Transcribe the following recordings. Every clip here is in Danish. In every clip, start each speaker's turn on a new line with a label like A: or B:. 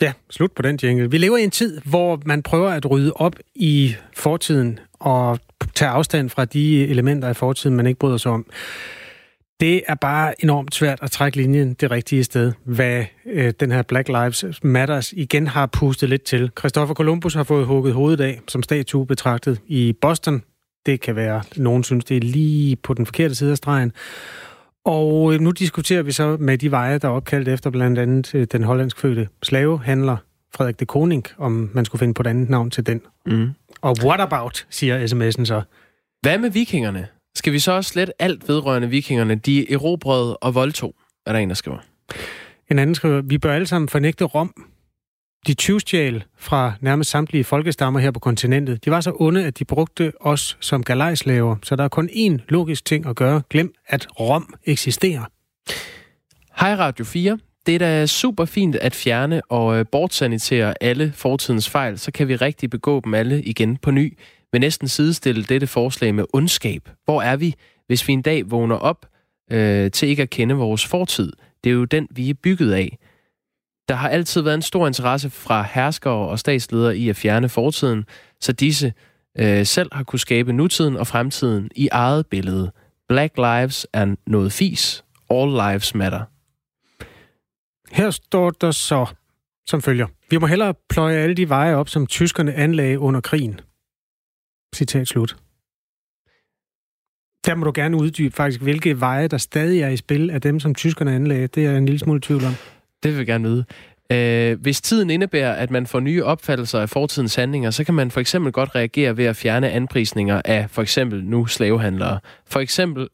A: Ja, slut på den jingle. Vi lever i en tid, hvor man prøver at rydde op i fortiden og tage afstand fra de elementer af fortiden, man ikke bryder sig om. Det er bare enormt svært at trække linjen det rigtige sted, hvad øh, den her Black Lives Matters igen har pustet lidt til. Christopher Columbus har fået hugget hovedet af som statue betragtet i Boston. Det kan være, nogen synes, det er lige på den forkerte side af stregen. Og øh, nu diskuterer vi så med de veje, der er opkaldt efter blandt andet øh, den hollandsk fødte slavehandler Frederik de Koning, om man skulle finde på et andet navn til den. Mm. Og what about, siger sms'en så.
B: Hvad med vikingerne? Skal vi så også slet alt vedrørende vikingerne? De erobrede og voldtog, er der en, der skriver.
A: En anden skriver, vi bør alle sammen fornægte Rom. De tyvstjal fra nærmest samtlige folkestammer her på kontinentet. De var så onde, at de brugte os som galejslaver. Så der er kun én logisk ting at gøre. Glem, at Rom eksisterer.
B: Hej Radio 4. Det er da super fint at fjerne og øh, bortsanitere alle fortidens fejl, så kan vi rigtig begå dem alle igen på ny vil næsten sidestille dette forslag med ondskab. Hvor er vi, hvis vi en dag vågner op øh, til ikke at kende vores fortid? Det er jo den, vi er bygget af. Der har altid været en stor interesse fra herskere og statsledere i at fjerne fortiden, så disse øh, selv har kunne skabe nutiden og fremtiden i eget billede. Black lives er noget fis. All lives matter.
A: Her står der så som følger. Vi må hellere pløje alle de veje op, som tyskerne anlagde under krigen. Citat slut. Der må du gerne uddybe faktisk, hvilke veje, der stadig er i spil af dem, som tyskerne anlagde. Det er jeg en lille smule tvivl om.
B: Det vil jeg gerne vide. Øh, hvis tiden indebærer, at man får nye opfattelser af fortidens handlinger, så kan man for eksempel godt reagere ved at fjerne anprisninger af for eksempel nu slavehandlere. For eksempel,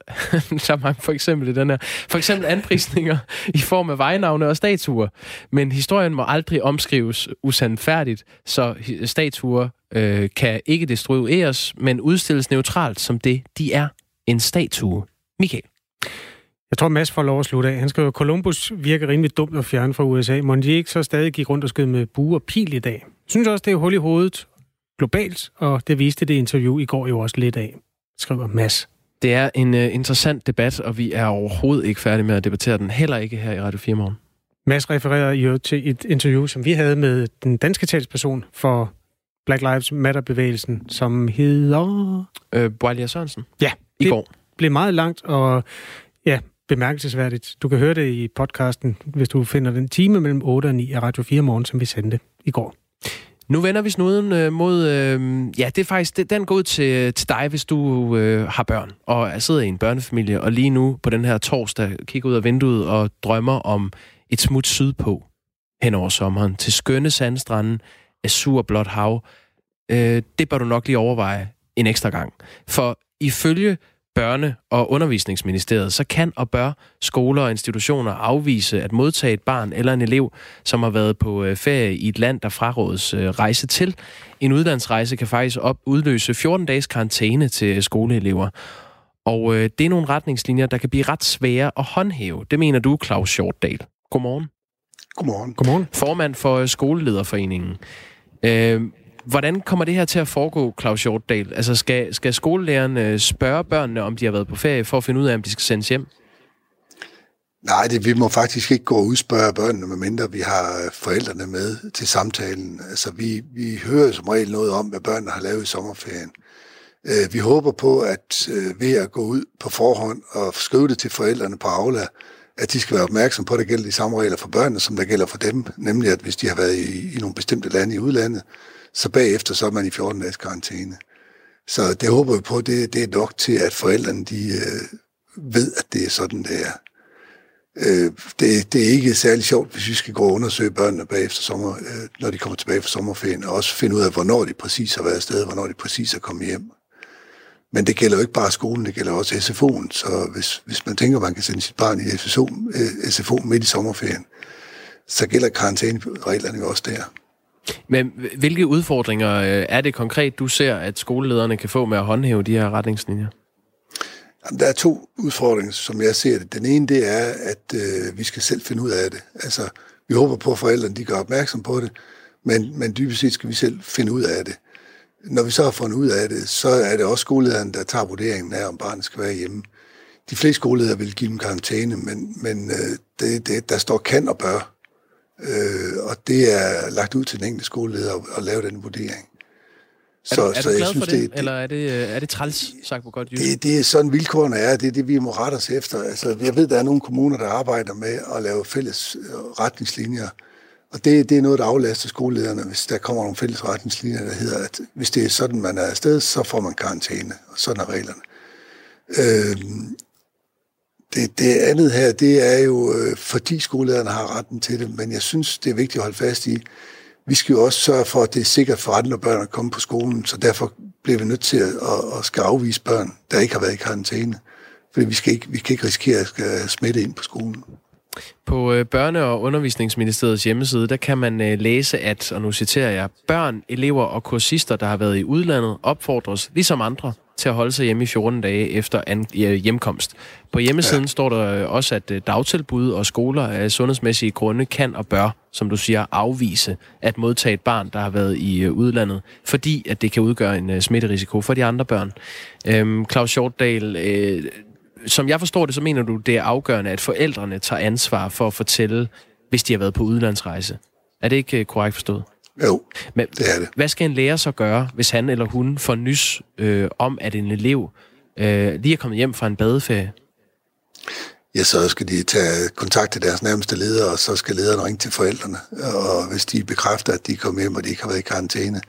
B: der er mange for eksempel i den her, for eksempel anprisninger i form af vejnavne og statuer. Men historien må aldrig omskrives usandfærdigt, så statuer øh, kan ikke destrueres, men udstilles neutralt som det, de er. En statue. Michael.
A: Jeg tror, Mads får lov at slutte af. Han skriver, Columbus virker rimelig dumt at fjerne fra USA. Må de ikke så stadig gik rundt og skød med bue og pil i dag? Jeg synes også, det er hul i hovedet globalt, og det viste det interview i går jo også lidt af, skriver Mads.
B: Det er en uh, interessant debat, og vi er overhovedet ikke færdige med at debattere den, heller ikke her i Radio 4 morgen.
A: Mads refererer jo til et interview, som vi havde med den danske talsperson for Black Lives Matter-bevægelsen, som hedder...
B: Øh, Boalia Sørensen.
A: Ja,
B: i går.
A: blev meget langt, og bemærkelsesværdigt. Du kan høre det i podcasten, hvis du finder den time mellem 8 og 9 af Radio 4 morgen, som vi sendte i går.
B: Nu vender vi snuden øh, mod... Øh, ja, det er faktisk... Det, den går ud til, til dig, hvis du øh, har børn og sidder i en børnefamilie, og lige nu på den her torsdag kigger ud af vinduet og drømmer om et smut sydpå hen over sommeren til skønne sandstranden, blåt hav. Øh, det bør du nok lige overveje en ekstra gang. For ifølge Børne- og Undervisningsministeriet, så kan og bør skoler og institutioner afvise at modtage et barn eller en elev, som har været på øh, ferie i et land, der frarådes øh, rejse til. En udlandsrejse kan faktisk op udløse 14 dages karantæne til skoleelever. Og øh, det er nogle retningslinjer, der kan blive ret svære at håndhæve. Det mener du, Claus Shortdal. Godmorgen.
C: Godmorgen.
A: Godmorgen.
B: Formand for Skolelederforeningen. Øh, Hvordan kommer det her til at foregå, Claus Hjortdal? Altså, skal, skal skolelærerne øh, spørge børnene, om de har været på ferie, for at finde ud af, om de skal sendes hjem?
C: Nej, det, vi må faktisk ikke gå og udspørge børnene, medmindre vi har øh, forældrene med til samtalen. Altså, vi, vi hører som regel noget om, hvad børnene har lavet i sommerferien. Øh, vi håber på, at ved at gå ud på forhånd og skrive det til forældrene på Aula, at de skal være opmærksom på, at der gælder de samme regler for børnene, som der gælder for dem. Nemlig, at hvis de har været i, i nogle bestemte lande i udlandet, så bagefter så er man i 14 dages karantæne. Så det håber vi på, det, det er nok til, at forældrene de, øh, ved, at det er sådan, det er. Øh, det, det er ikke særlig sjovt, hvis vi skal gå og undersøge børnene bagefter sommer, øh, når de kommer tilbage fra sommerferien, og også finde ud af, hvornår de præcis har været afsted, hvornår de præcis er kommet hjem. Men det gælder jo ikke bare skolen, det gælder også SFO'en. Så hvis, hvis man tænker, at man kan sende sit barn i SFO, øh, SFO midt i sommerferien, så gælder karantænereglerne jo også der.
B: Men hvilke udfordringer øh, er det konkret, du ser, at skolelederne kan få med at håndhæve de her retningslinjer?
C: Jamen, der er to udfordringer, som jeg ser det. Den ene, det er, at øh, vi skal selv finde ud af det. Altså, vi håber på, at forældrene de gør opmærksom på det, men, men dybest set skal vi selv finde ud af det. Når vi så har fundet ud af det, så er det også skolelederen, der tager vurderingen af, om barnet skal være hjemme. De fleste skoleledere vil give dem karantæne, men, men øh, det, det, der står kan og bør. Øh, og det er lagt ud til den enkelte skoleleder at, at lave den vurdering.
B: Så, er du, er så du glad jeg synes, for det, det, eller er det, er det træls, sagt på godt
C: jysk? Det, det er sådan vilkårene er, det er det, vi må rette os efter. Altså, jeg ved, der er nogle kommuner, der arbejder med at lave fælles øh, retningslinjer, og det, det er noget, der aflaster skolelederne, hvis der kommer nogle fælles retningslinjer, der hedder, at hvis det er sådan, man er afsted, så får man karantæne, og sådan er reglerne. Øh, det, det andet her, det er jo, øh, fordi skolelederen har retten til det, men jeg synes, det er vigtigt at holde fast i, vi skal jo også sørge for, at det er sikkert for andre børn at komme på skolen, så derfor bliver vi nødt til at, at, at skal afvise børn, der ikke har været i karantæne. Fordi vi, skal ikke, vi kan ikke risikere at skal smitte ind på skolen.
B: På øh, Børne- og Undervisningsministeriets hjemmeside, der kan man læse, at, og nu citerer jeg, børn, elever og kursister, der har været i udlandet, opfordres, ligesom andre, til at holde sig hjemme i 14 dage efter an, hjemkomst. På hjemmesiden ja. står der også, at øh, dagtilbud og skoler af sundhedsmæssige grunde kan og bør, som du siger, afvise at modtage et barn, der har været i øh, udlandet, fordi at det kan udgøre en uh, smitterisiko for de andre børn. Øhm, Claus Shortdal, øh, som jeg forstår det, så mener du, det er afgørende, at forældrene tager ansvar for at fortælle, hvis de har været på udlandsrejse. Er det ikke korrekt forstået?
C: Jo, Men, det er det.
B: Hvad skal en lærer så gøre, hvis han eller hun får nys øh, om, at en elev øh, lige er kommet hjem fra en badeferie?
C: Ja, så skal de tage kontakt til deres nærmeste leder, og så skal lederen ringe til forældrene. Og hvis de bekræfter, at de er kommet hjem, og de ikke har været i karantæne,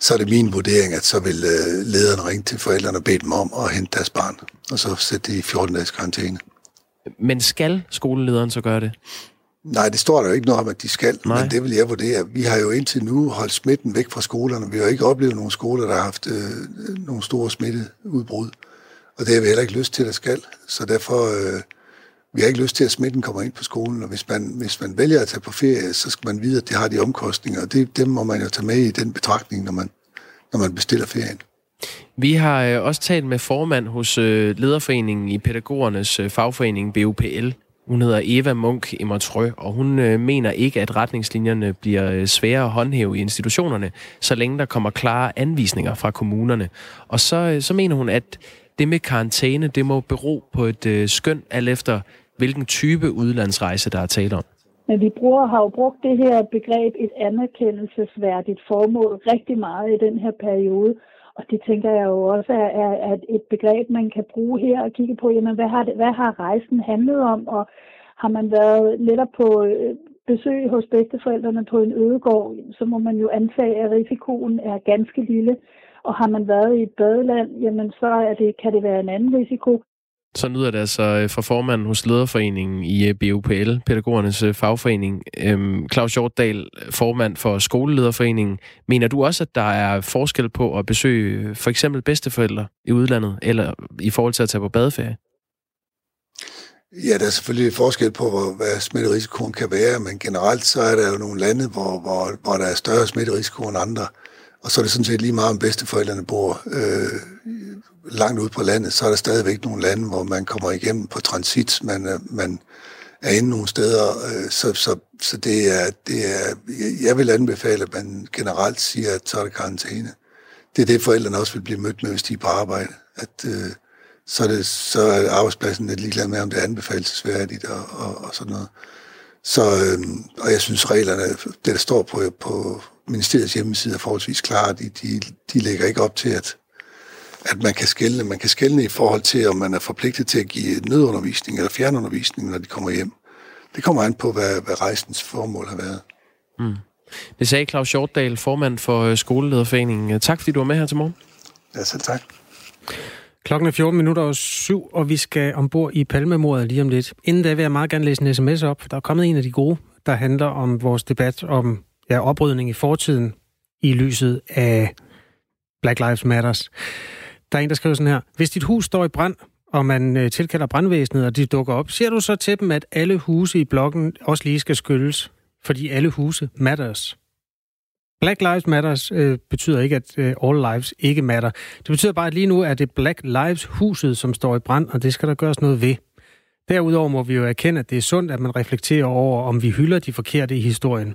C: så er det min vurdering, at så vil øh, lederen ringe til forældrene og bede dem om at hente deres barn, og så sætte de i 14 dages karantæne.
B: Men skal skolelederen så gøre det?
C: Nej, det står der jo ikke noget om, at de skal, Nej. men det vil jeg vurdere. Vi har jo indtil nu holdt smitten væk fra skolerne. Vi har ikke oplevet nogle skoler, der har haft øh, nogle store smitteudbrud. Og det har vi heller ikke lyst til, at skal. Så derfor, øh, vi har ikke lyst til, at smitten kommer ind på skolen. Og hvis man, hvis man vælger at tage på ferie, så skal man vide, at det har de omkostninger. Og det, dem må man jo tage med i den betragtning, når man, når man bestiller ferien.
B: Vi har øh, også talt med formand hos øh, lederforeningen i pædagogernes øh, fagforening BUPL, hun hedder Eva Munk Immertrø, og hun øh, mener ikke, at retningslinjerne bliver øh, svære at håndhæve i institutionerne, så længe der kommer klare anvisninger fra kommunerne. Og så, øh, så mener hun, at det med karantæne, det må bero på et øh, skøn, alt efter hvilken type udlandsrejse, der er tale om.
D: Men vi bruger, har jo brugt det her begreb et anerkendelsesværdigt formål rigtig meget i den her periode. Og det tænker jeg jo også er, er, er et begreb, man kan bruge her og kigge på, jamen hvad har, det, hvad har rejsen handlet om, og har man været netop på øh, besøg hos bedsteforældrene på en ødegård, så må man jo antage, at risikoen er ganske lille. Og har man været i et badeland, jamen så er det, kan det være en anden risiko.
B: Så lyder det altså øh, fra formanden hos Lederforeningen i øh, BUPL, pædagogernes øh, fagforening. Øhm, Claus Hjortdal, formand for Skolelederforeningen. Mener du også, at der er forskel på at besøge for eksempel bedsteforældre i udlandet, eller i forhold til at tage på badeferie?
C: Ja, der er selvfølgelig forskel på, hvad smitterisikoen kan være, men generelt så er der jo nogle lande, hvor, hvor, hvor der er større smitterisiko end andre. Og så er det sådan set lige meget, om bedsteforældrene bor øh, langt ude på landet, så er der stadigvæk nogle lande, hvor man kommer igennem på transit, man, man er inde nogle steder, øh, så, så, så det er, det er, jeg vil anbefale, at man generelt siger, at så er det karantæne. Det er det, forældrene også vil blive mødt med, hvis de er på arbejde. At, øh, så, er det, så er arbejdspladsen lidt ligeglad med, om det er anbefalesværdigt og, og, og sådan noget. Så, øh, og jeg synes, reglerne, det der står på, på ministeriets hjemmeside, er forholdsvis klare. De, de, de lægger ikke op til, at at man kan skælne. Man kan skælne i forhold til, om man er forpligtet til at give nødundervisning eller fjernundervisning, når de kommer hjem. Det kommer an på, hvad, hvad rejsens formål har været. Mm.
B: Det sagde Claus Hjortdal, formand for øh, Skolelederforeningen. Tak fordi du var med her til morgen.
C: Ja, selv tak.
A: Klokken er 14 minutter og syv, og vi skal ombord i Palmemordet lige om lidt. Inden da vil jeg meget gerne læse en sms op. Der er kommet en af de gode, der handler om vores debat om ja, oprydning i fortiden i lyset af Black Lives Matters. Der er en, der skriver sådan her. Hvis dit hus står i brand, og man øh, tilkalder brandvæsenet, og de dukker op, ser du så til dem, at alle huse i blokken også lige skal skyldes? Fordi alle huse matters. Black Lives Matters øh, betyder ikke, at øh, all lives ikke matter. Det betyder bare, at lige nu er det Black Lives huset, som står i brand, og det skal der gøres noget ved. Derudover må vi jo erkende, at det er sundt, at man reflekterer over, om vi hylder de forkerte i historien.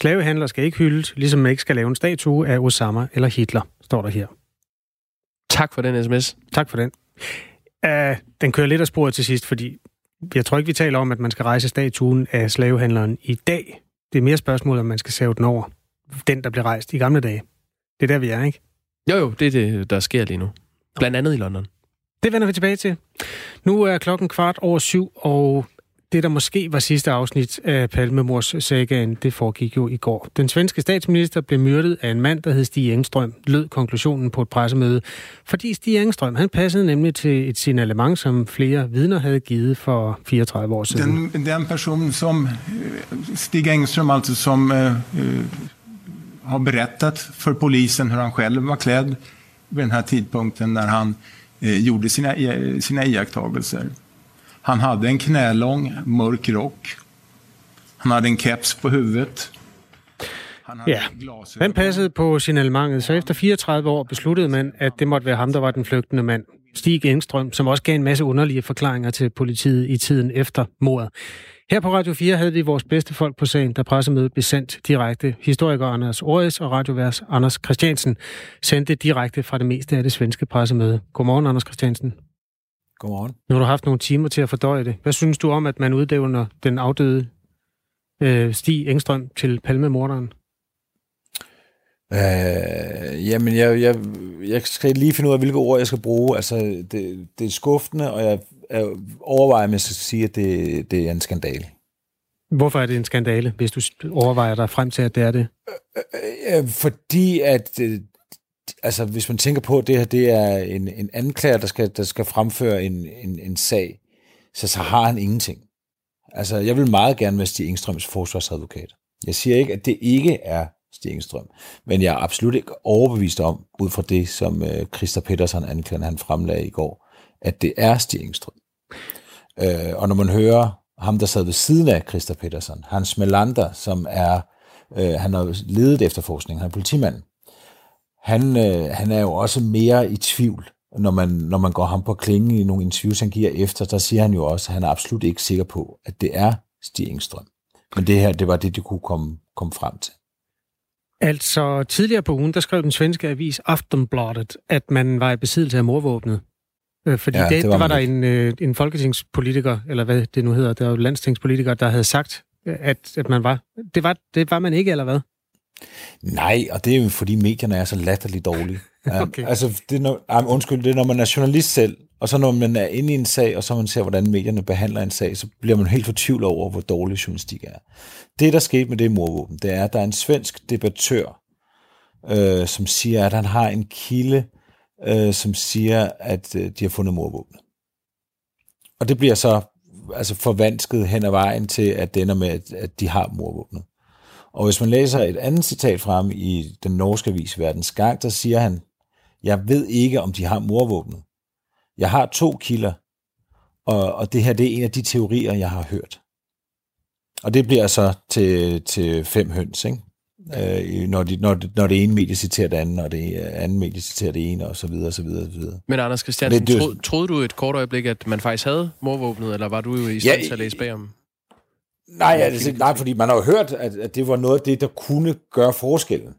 A: Slavehandler skal ikke hyldes, ligesom man ikke skal lave en statue af Osama eller Hitler, står der her.
B: Tak for den sms.
A: Tak for den. Uh, den kører lidt af sporet til sidst, fordi jeg tror ikke, vi taler om, at man skal rejse statuen af slavehandleren i dag. Det er mere spørgsmål, om man skal save den over. Den, der blev rejst i gamle dage. Det er der, vi er, ikke?
B: Jo, jo, det er det, der sker lige nu. Blandt andet i London.
A: Det vender vi tilbage til. Nu er klokken kvart over syv, og det, der måske var sidste afsnit af Palmemors sagaen, det foregik jo i går. Den svenske statsminister blev myrdet af en mand, der hed Stig Engstrøm, lød konklusionen på et pressemøde. Fordi Stig Engstrøm, han passede nemlig til et signalement, som flere vidner havde givet for 34 år siden.
E: Den, den person som øh, Stig Engström, alltså som uh, uh, har berättat för polisen hur han själv var klädd vid den här tidpunkten när han uh, gjorde sina, sina iakttagelser. Han hade en knälång mörk rock. Han hade en keps på huvudet.
A: Ja, den passede på signalementet, så efter 34 år besluttede man, at det måtte være ham, der var den flygtende mand. Stig Engstrøm, som også gav en masse underlige forklaringer til politiet i tiden efter mordet. Her på Radio 4 havde vi vores bedste folk på sagen, da pressemødet blev sendt direkte. Historiker Anders Ores og radioværs Anders Christiansen sendte direkte fra det meste af det svenske pressemøde. Godmorgen, Anders Christiansen.
F: Godmorgen.
A: Nu har du haft nogle timer til at fordøje det. Hvad synes du om, at man uddævner den afdøde øh, Stig Engstrøm til palmemorderen?
F: Øh, jamen, jeg, jeg, jeg skal lige finde ud af, hvilke ord jeg skal bruge. Altså, det, det er skuffende, og jeg, jeg overvejer, om jeg skal sige, at det, det er en skandale.
A: Hvorfor er det en skandale, hvis du overvejer dig frem til, at det er det?
F: Øh, øh, fordi at øh, altså, hvis man tænker på, at det her det er en, en anklager, der skal, der skal fremføre en, en, en sag, så, så har han ingenting. Altså, jeg vil meget gerne være Stig Engstrøms forsvarsadvokat. Jeg siger ikke, at det ikke er Stig Engstrøm, men jeg er absolut ikke overbevist om, ud fra det, som øh, Christa Petersen anklager, han fremlagde i går, at det er Stig Engstrøm. Øh, og når man hører ham, der sad ved siden af Christer Petersen, Hans Melander, som er, øh, han har ledet efterforskningen, han er politimand, han, øh, han er jo også mere i tvivl, når man, når man går ham på klingen i nogle interviews, han giver efter, der siger han jo også, at han er absolut ikke sikker på, at det er Stig Engstrøm. Men det her, det var det, de kunne komme, komme frem til.
A: Altså, tidligere på ugen, der skrev den svenske avis Aftonbladet, at man var i besiddelse af morvåbnet. Øh, fordi ja, det, det var, var der en, øh, en folketingspolitiker, eller hvad det nu hedder, der var landstingspolitiker, der havde sagt, at, at man var. Det var, det var man ikke, eller hvad?
F: Nej, og det er jo fordi medierne er så latterligt dårlige. okay. Altså, det er når, um, undskyld, det er når man er journalist selv, og så når man er inde i en sag, og så man ser, hvordan medierne behandler en sag, så bliver man helt fortvivlet over, hvor dårlig journalistik er. Det, der skete med det morvåben, det er, at der er en svensk debattør, øh, som siger, at han har en kilde, øh, som siger, at øh, de har fundet morvåbnet. Og det bliver så altså forvansket hen ad vejen til, at det ender med, at, at de har morvåbnet. Og hvis man læser et andet citat fra ham i den norske avis Verdens Gang, der siger han, jeg ved ikke, om de har morvåbnet. Jeg har to kilder, og, og det her det er en af de teorier, jeg har hørt. Og det bliver så til, til fem høns, ikke? Øh, når, de, når, når det ene medie citerer det andet, og det andet medie citerer det ene, og så videre, og så videre, og så videre.
B: Men Anders Christiansen, det, det, troede, troede du et kort øjeblik, at man faktisk havde morvåbnet, eller var du jo i stand ja, til at læse bagom?
F: Nej, altså, nej, fordi man har jo hørt, at, at det var noget af det, der kunne gøre forskellen,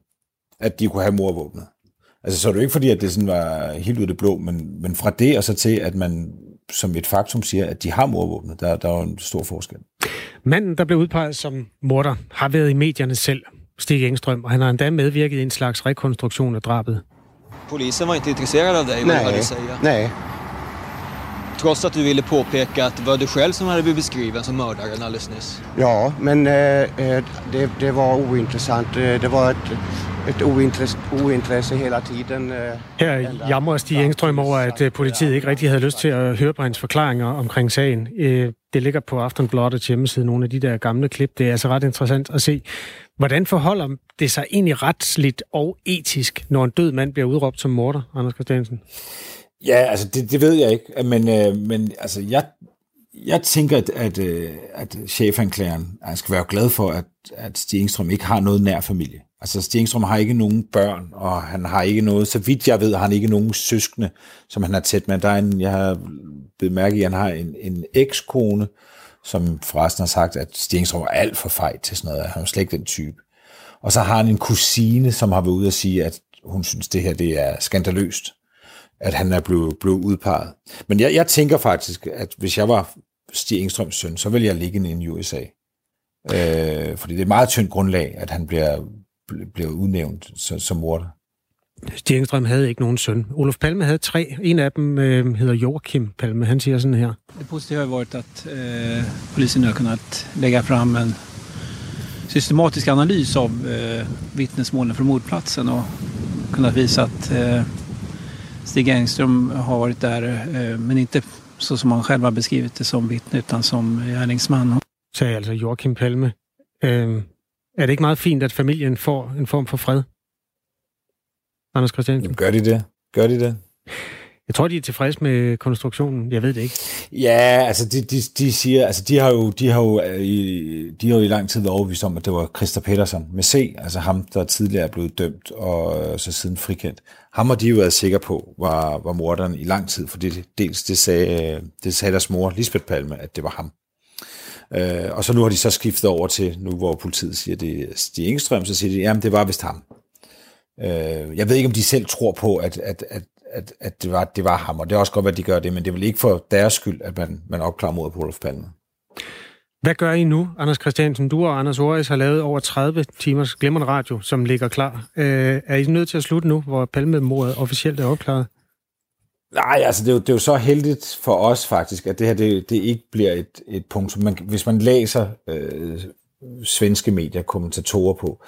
F: at de kunne have morvåbnet. Altså, så er det jo ikke fordi, at det sådan var helt ud af det blå, men, men fra det og så til, at man som et faktum siger, at de har morvåbnet, der, der er jo en stor forskel.
A: Manden, der blev udpeget som morder, har været i medierne selv, Stig Engstrøm, og han har endda medvirket i en slags rekonstruktion af drabet.
G: Polisen var inte intresserad av dig, vad du säga.
H: Nej,
G: Trots att du ville påpeka att det var du själv som hade blivit beskriven som mördaren alldeles nyss.
H: Ja, men eh, eh det, det var ointressant. Eh, det var ett, ett ointresse, ointresse hela tiden. Eh,
A: Her jammer Stig Engstrøm over, at eh, politiet ikke rigtig havde lyst til at høre på hans forklaringer omkring sagen. Det ligger på Aftenbladets hjemmeside, nogle af de der gamle klip. Det er altså ret interessant at se. Hvordan forholder det sig egentlig retsligt og etisk, når en død mand bliver udråbt som morder, Anders Christiansen?
F: Ja, altså det, det ved jeg ikke, men, øh, men altså jeg, jeg tænker, at, at, øh, at chefanklageren altså, skal være glad for, at, at Stig Engstrøm ikke har noget nær familie. Altså Stig Engstrøm har ikke nogen børn, og han har ikke noget, så vidt jeg ved, har han ikke nogen søskende, som han har tæt med. Der er en, jeg har bemærket, at han har en, en ekskone, som forresten har sagt, at Stig Engstrøm er alt for fejt til sådan noget. Han er slet ikke den type. Og så har han en kusine, som har været ude og sige, at hun synes, det her det er skandaløst at han er blevet, blevet udpeget. Men jeg, jeg tænker faktisk, at hvis jeg var Stig Engstrøms søn, så ville jeg ligge i en USA. Øh, fordi det er et meget tyndt grundlag, at han bliver, bliver udnævnt som, som morder.
A: Stig Engström havde ikke nogen søn. Olof Palme havde tre. En af dem øh, hedder Joachim Palme. Han siger sådan her.
I: Det positiva har varit att eh, polisen har kunnat lägga fram en systematisk analys av eh, vittnesmålen från mordplatsen och kunnat visa att eh, Stig Engström har varit där, eh, men inte så som han själv har beskrivit det som vittne, utan som gärningsman.
A: Sagde altså Joachim Palme. Øh, er det ikke meget fint, at familien får en form for fred? Anders Christiansen?
F: Gør de det? Gør de det?
A: Jeg tror, de er tilfredse med konstruktionen. Jeg ved det ikke.
F: Ja, altså de, de, de siger, altså de har jo, de har jo, øh, i, de har jo i lang tid været overbevist om, at det var Christa Petersen med C, altså ham, der tidligere er blevet dømt og øh, så siden frikendt. Ham har de jo været sikre på, var, var morderen i lang tid, for det, dels det sagde, øh, det sagde deres mor, Lisbeth Palme, at det var ham. Øh, og så nu har de så skiftet over til, nu hvor politiet siger, det er Stig Engstrøm, så siger de, jamen det var vist ham. Øh, jeg ved ikke, om de selv tror på, at, at, at, at, at det, var, det var ham, og det er også godt, at de gør det, men det er vel ikke for deres skyld, at man, man opklarer mod på Olof Palme.
A: Hvad gør I nu, Anders Christiansen? Du og Anders Oris har lavet over 30 timers glimrende radio, som ligger klar. Øh, er I nødt til at slutte nu, hvor Palme-mordet officielt er opklaret?
F: Nej, altså det er, jo, det er jo så heldigt for os faktisk, at det her det, det ikke bliver et, et punkt, som man, hvis man læser øh, svenske medier, kommentatorer på,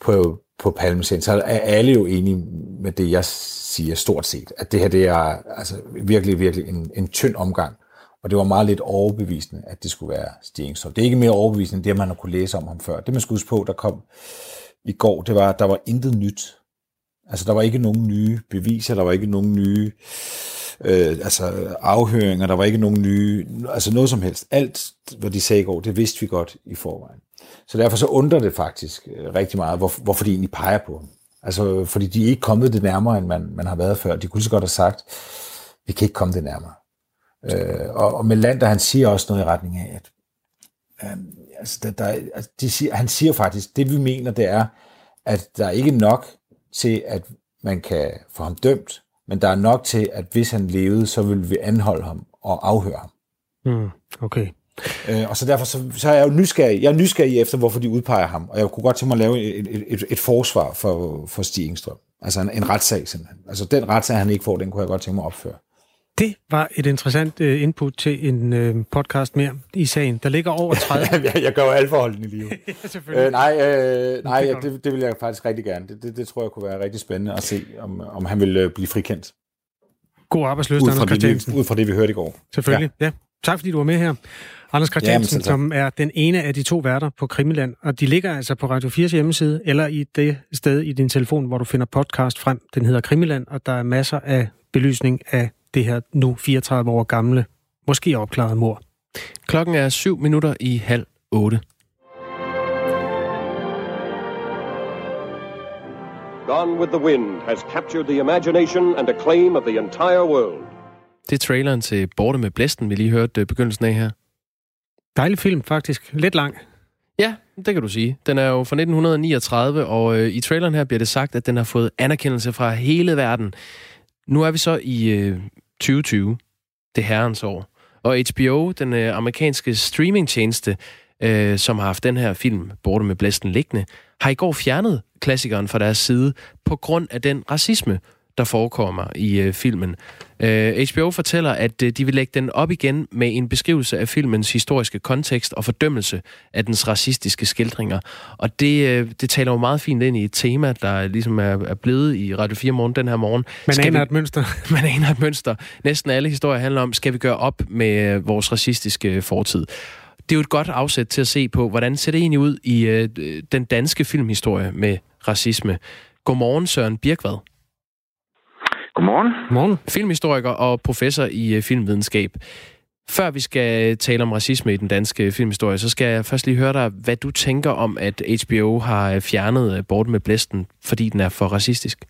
F: på, på Palmesen, så er alle jo enige med det, jeg siger stort set, at det her det er altså, virkelig, virkelig en, en tynd omgang, og det var meget lidt overbevisende, at det skulle være Stig Det er ikke mere overbevisende end det, man har kunne læse om ham før. Det, man skulle huske på, der kom i går, det var, at der var intet nyt. Altså, der var ikke nogen nye beviser, der var ikke nogen nye øh, altså, afhøringer, der var ikke nogen nye, altså noget som helst. Alt, hvad de sagde i går, det vidste vi godt i forvejen. Så derfor så undrer det faktisk øh, rigtig meget, hvor, hvorfor de egentlig peger på ham. Altså, fordi de er ikke kommet det nærmere, end man, man har været før. De kunne så godt have sagt, vi kan ikke komme det nærmere. Øh, og, og Melander, han siger også noget i retning af, at øh, altså, der, der, altså, de siger, han siger faktisk, det vi mener, det er, at der er ikke nok til, at man kan få ham dømt, men der er nok til, at hvis han levede, så ville vi anholde ham og afhøre ham.
A: Mm, okay.
F: Øh, og så derfor så, så er jeg jo nysgerrig. Jeg er nysgerrig efter, hvorfor de udpeger ham. Og jeg kunne godt tænke mig at lave et, et, et, et forsvar for, for Stig Engstrøm. Altså en, en retssag simpelthen. Altså den retssag, han ikke får, den kunne jeg godt tænke mig at opføre.
A: Det var et interessant uh, input til en uh, podcast mere i sagen. Der ligger over 30...
F: jeg, jeg gør jo alt forholdene i livet. ja, selvfølgelig. Øh, nej, øh, nej ja, det, det vil jeg faktisk rigtig gerne. Det, det, det tror jeg kunne være rigtig spændende at se, om, om han vil uh, blive frikendt.
A: God arbejdsløst, Anders Christiansen.
F: Ud fra det, vi hørte i går.
A: Selvfølgelig, ja. ja. Tak fordi du var med her. Anders Christiansen, ja, som er den ene af de to værter på Krimiland, og de ligger altså på Radio 4's hjemmeside, eller i det sted i din telefon, hvor du finder podcast frem. Den hedder Krimiland, og der er masser af belysning af det her nu 34 år gamle, måske opklaret mor.
B: Klokken er syv minutter i halv otte.
J: Gone with the Wind has captured the imagination and acclaim of the entire world.
B: Det er traileren til Borte med Blæsten, vi lige hørte øh, begyndelsen af her.
A: Dejlig film, faktisk. Lidt lang.
B: Ja, det kan du sige. Den er jo fra 1939, og øh, i traileren her bliver det sagt, at den har fået anerkendelse fra hele verden. Nu er vi så i øh, 2020, det herrens år. Og HBO, den øh, amerikanske streamingtjeneste, øh, som har haft den her film, Borte med Blæsten liggende, har i går fjernet klassikeren fra deres side på grund af den racisme, der forekommer i øh, filmen. Øh, HBO fortæller, at øh, de vil lægge den op igen med en beskrivelse af filmens historiske kontekst og fordømmelse af dens racistiske skildringer. Og det, øh, det taler jo meget fint ind i et tema, der ligesom er, er blevet i Radio 4 morgen den her morgen.
A: Man skal aner vi, et mønster.
B: Man aner et mønster. Næsten alle historier handler om, skal vi gøre op med øh, vores racistiske fortid. Det er jo et godt afsæt til at se på, hvordan ser det egentlig ud i øh, den danske filmhistorie med racisme. Godmorgen, Søren Birkvad.
K: Godmorgen.
A: Godmorgen.
B: Filmhistoriker og professor i øh, filmvidenskab. Før vi skal tale om racisme i den danske øh, filmhistorie, så skal jeg først lige høre dig, hvad du tænker om, at HBO har øh, fjernet Borten Bort med Blæsten, fordi den er for racistisk.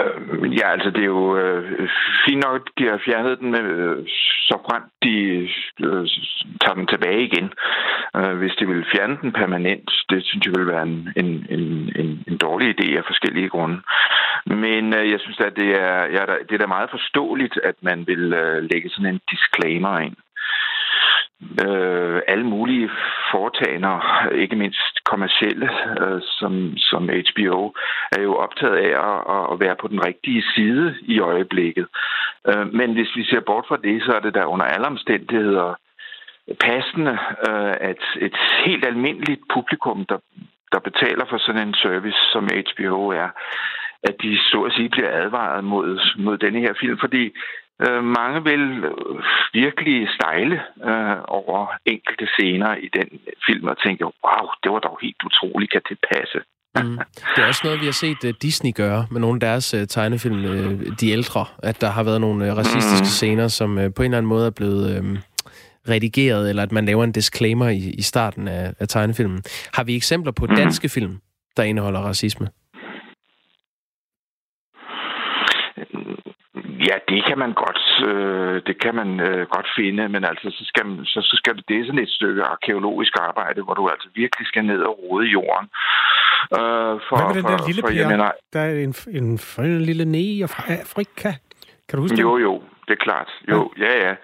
K: Øh, ja, altså det er jo øh, fint nok, at de har fjernet den, med, øh, så frem de øh, tager den tilbage igen. Øh, hvis de vil fjerne den permanent, det synes jeg vil være en, en, en, en, en dårlig idé af forskellige grunde. Men øh, jeg synes, at det er, ja, det er da meget forståeligt, at man vil øh, lægge sådan en disclaimer ind øh, alle mulige foretagender, ikke mindst kommercielle, øh, som, som HBO, er jo optaget af at, at være på den rigtige side i øjeblikket. Øh, men hvis vi ser bort fra det, så er det der under alle omstændigheder passende, øh, at et helt almindeligt publikum, der, der betaler for sådan en service, som HBO er, at de så at sige bliver advaret mod, mod denne her film, fordi Øh, mange vil virkelig stejle øh, over enkelte scener i den film og tænke, wow, det var dog helt utroligt, kan det passe?
B: Mm. Det er også noget, vi har set uh, Disney gøre med nogle af deres uh, tegnefilm, uh, De Ældre, at der har været nogle uh, racistiske mm. scener, som uh, på en eller anden måde er blevet uh, redigeret, eller at man laver en disclaimer i, i starten af, af tegnefilmen. Har vi eksempler på mm. danske film, der indeholder racisme?
K: Ja, det kan man godt, øh, det kan man øh, godt finde, men altså så skal, man, så, så skal det, det er sådan et stykke arkeologisk arbejde, hvor du altså virkelig skal ned og rode i jorden.
A: Øh, for, Hvad med den der for, lille for, per? Mener, der er en, en, en lille neger fra Afrika. Kan du huske
K: det? Jo, jo, det er klart. Jo, ja, ja. ja.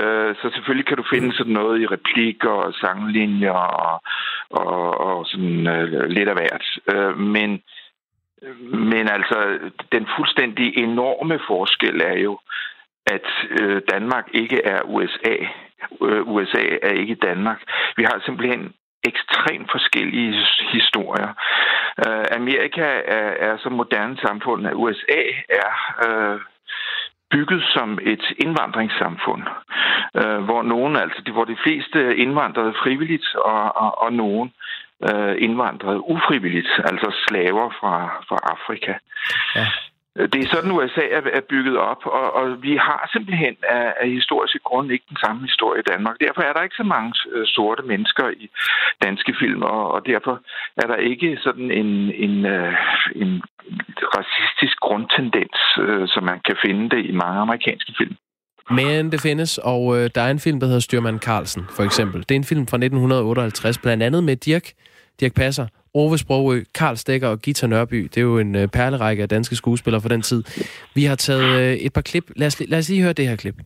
K: Øh, så selvfølgelig kan du finde sådan noget i replikker og sanglinjer og, og, og sådan øh, lidt af hvert. Øh, men men altså, den fuldstændig enorme forskel er jo, at øh, Danmark ikke er USA. Øh, USA er ikke Danmark. Vi har simpelthen ekstremt forskellige historier. Øh, Amerika er, er som moderne samfund, at USA er øh, bygget som et indvandringssamfund, øh, hvor nogen, altså hvor de fleste indvandrede frivilligt, og, og, og nogen øh, ufrivilligt, altså slaver fra, fra Afrika. Ja. Det er sådan, USA er, bygget op, og, og vi har simpelthen af, af historiske grunde ikke den samme historie i Danmark. Derfor er der ikke så mange øh, sorte mennesker i danske film, og, og derfor er der ikke sådan en, en, øh, en racistisk grundtendens, øh, som man kan finde det i mange amerikanske film.
B: Men det findes, og øh, der er en film, der hedder Styrmand Carlsen, for eksempel. Det er en film fra 1958, blandt andet med Dirk Dirk Passer, Ove Sprogø, Karl Stegger og Gita Nørby. Det er jo en øh, perlerække af danske skuespillere for den tid. Vi har taget øh, et par klip. Lad os, lad os lige høre det her klip.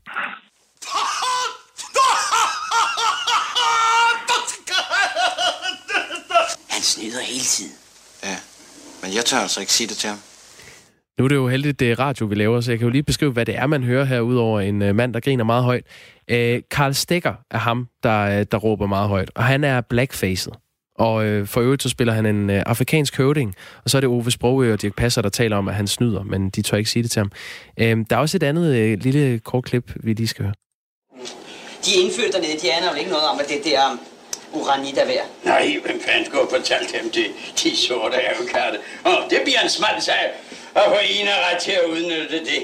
L: Han snyder hele tiden. Ja, men jeg tør altså ikke sige det til ham.
B: Nu er det jo heldigt, det er radio, vi laver, så jeg kan jo lige beskrive, hvad det er, man hører her, udover en uh, mand, der griner meget højt. Uh, Karl Stegger er ham, der, der råber meget højt, og han er blackfaced. Og øh, for øvrigt så spiller han en øh, afrikansk høvding, og så er det Ove Sprogø og Dirk Passer, der taler om, at han snyder, men de tør ikke sige det til ham. Øh, der er også et andet øh, lille kort klip, vi lige skal høre.
L: De indfødte dernede, de aner jo ikke noget om, at det der uranit er værd.
M: Nej, hvem fanden skulle have fortalt dem det, de sorte avokatte? Åh, det bliver en smal sag at få en ret til at udnytte det.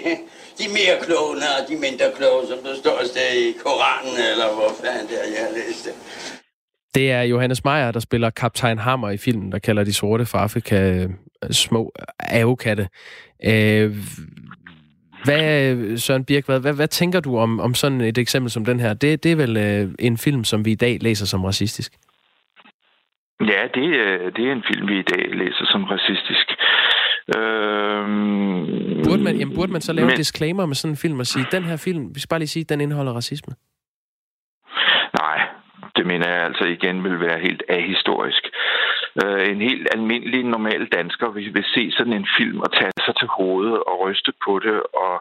M: De mere kloge, og de mindre kloge, som der står i Koranen, eller hvor fanden det er, jeg har læst det.
B: Det er Johannes Meyer, der spiller kaptajn Hammer i filmen, der kalder de sorte fra Afrika øh, små avokatte. Øh, hvad, Søren Birk, hvad, hvad, hvad tænker du om, om sådan et eksempel som den her? Det, det er vel øh, en film, som vi i dag læser som racistisk?
K: Ja, det, det er en film, vi i dag læser som racistisk.
B: Øhm, burde, man, jamen, burde man så lave men, en disclaimer med sådan en film og sige, den her film, vi skal bare lige sige, den indeholder racisme?
K: Nej, det mener jeg altså igen vil være helt ahistorisk. Øh, en helt almindelig, normal dansker vil, vil se sådan en film og tage sig til hovedet og ryste på det og,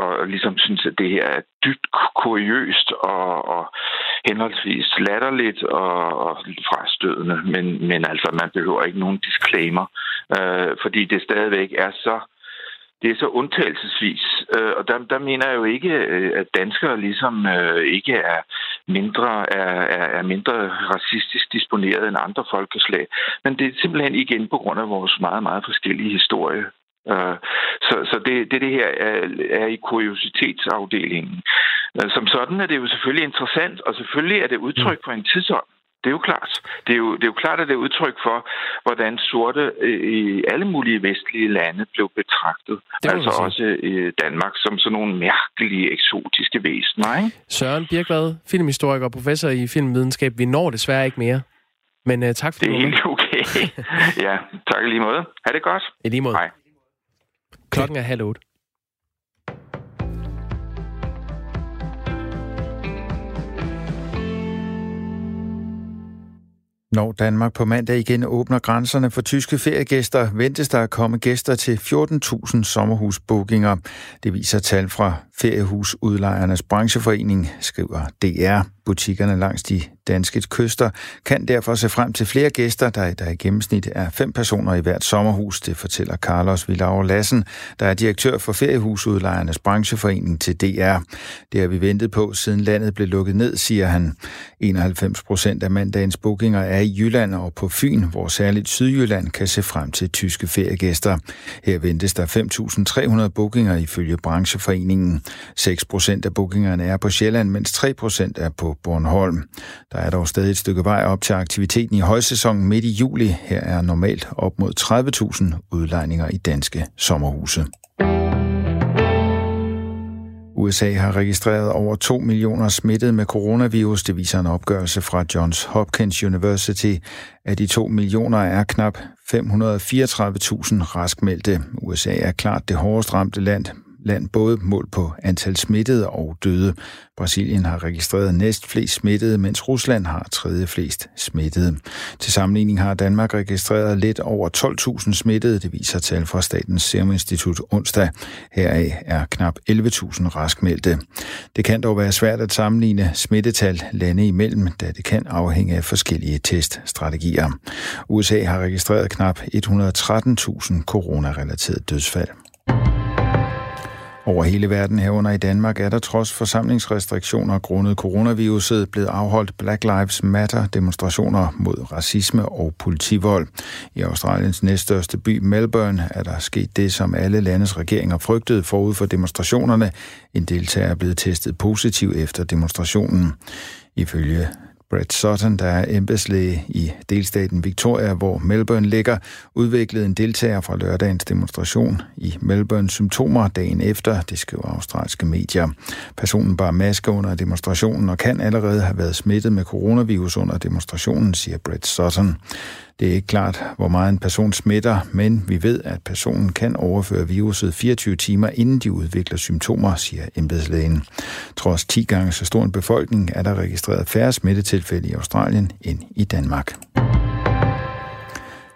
K: og ligesom synes, at det her er dybt kuriøst og, og henholdsvis latterligt og, og frastødende. Men, men altså, man behøver ikke nogen disclaimer, øh, fordi det stadigvæk er så det er så undtagelsesvis. Øh, og der, der mener jeg jo ikke, øh, at danskere ligesom øh, ikke er mindre, er, er, er mindre racistisk disponeret end andre folkeslag. Men det er simpelthen igen på grund af vores meget, meget forskellige historie. Øh, så, så det, det, det her er, er i kuriositetsafdelingen. Øh, som sådan er det jo selvfølgelig interessant, og selvfølgelig er det udtryk for en tidsånd. Det er jo klart. Det er jo, det er jo klart, at det er udtryk for, hvordan sorte øh, i alle mulige vestlige lande blev betragtet. Altså også i Danmark som sådan nogle mærkelige, eksotiske væsener. Ikke?
B: Søren Birkvad, filmhistoriker og professor i filmvidenskab. Vi når desværre ikke mere. Men uh, tak for
K: det. Det er helt okay. ja, tak lige måde. Ha' det godt.
B: I lige måde. Hej. Klokken er halv otte.
N: Når Danmark på mandag igen åbner grænserne for tyske feriegæster, ventes der at komme gæster til 14.000 sommerhusbookinger. Det viser tal fra Feriehusudlejernes brancheforening, skriver DR. Butikkerne langs de danske kyster kan derfor se frem til flere gæster, der, der i gennemsnit er fem personer i hvert sommerhus, det fortæller Carlos Villauer Lassen, der er direktør for Feriehusudlejernes brancheforening til DR. Det har vi ventet på, siden landet blev lukket ned, siger han. 91 procent af mandagens bookinger er i Jylland og på Fyn, hvor særligt Sydjylland kan se frem til tyske feriegæster. Her ventes der 5.300 bookinger ifølge brancheforeningen. 6 procent af bookingerne er på Sjælland, mens 3 procent er på på Bornholm. Der er dog stadig et stykke vej op til aktiviteten i højsæsonen midt i juli. Her er normalt op mod 30.000 udlejninger i danske sommerhuse. USA har registreret over 2 millioner smittede med coronavirus, det viser en opgørelse fra Johns Hopkins University. Af de 2 millioner er knap 534.000 raskmeldte. USA er klart det hårdest ramte land land både mål på antal smittede og døde. Brasilien har registreret næst flest smittede, mens Rusland har tredje flest smittede. Til sammenligning har Danmark registreret lidt over 12.000 smittede, det viser tal fra Statens Serum Institut onsdag. Heraf er knap 11.000 raskmeldte. Det kan dog være svært at sammenligne smittetal lande imellem, da det kan afhænge af forskellige teststrategier. USA har registreret knap 113.000 coronarelaterede dødsfald. Over hele verden herunder i Danmark er der trods forsamlingsrestriktioner grundet coronaviruset blevet afholdt Black Lives Matter demonstrationer mod racisme og politivold. I Australiens næststørste by Melbourne er der sket det, som alle landets regeringer frygtede forud for demonstrationerne. En deltager er blevet testet positiv efter demonstrationen. Ifølge Brett Sutton, der er embedslæge i delstaten Victoria, hvor Melbourne ligger, udviklede en deltager fra lørdagens demonstration i Melbourne symptomer dagen efter, det skriver australske medier. Personen bar maske under demonstrationen og kan allerede have været smittet med coronavirus under demonstrationen, siger Brett Sutton. Det er ikke klart, hvor meget en person smitter, men vi ved, at personen kan overføre viruset 24 timer, inden de udvikler symptomer, siger embedslægen. Trods 10 gange så stor en befolkning er der registreret færre smittetilfælde i Australien end i Danmark.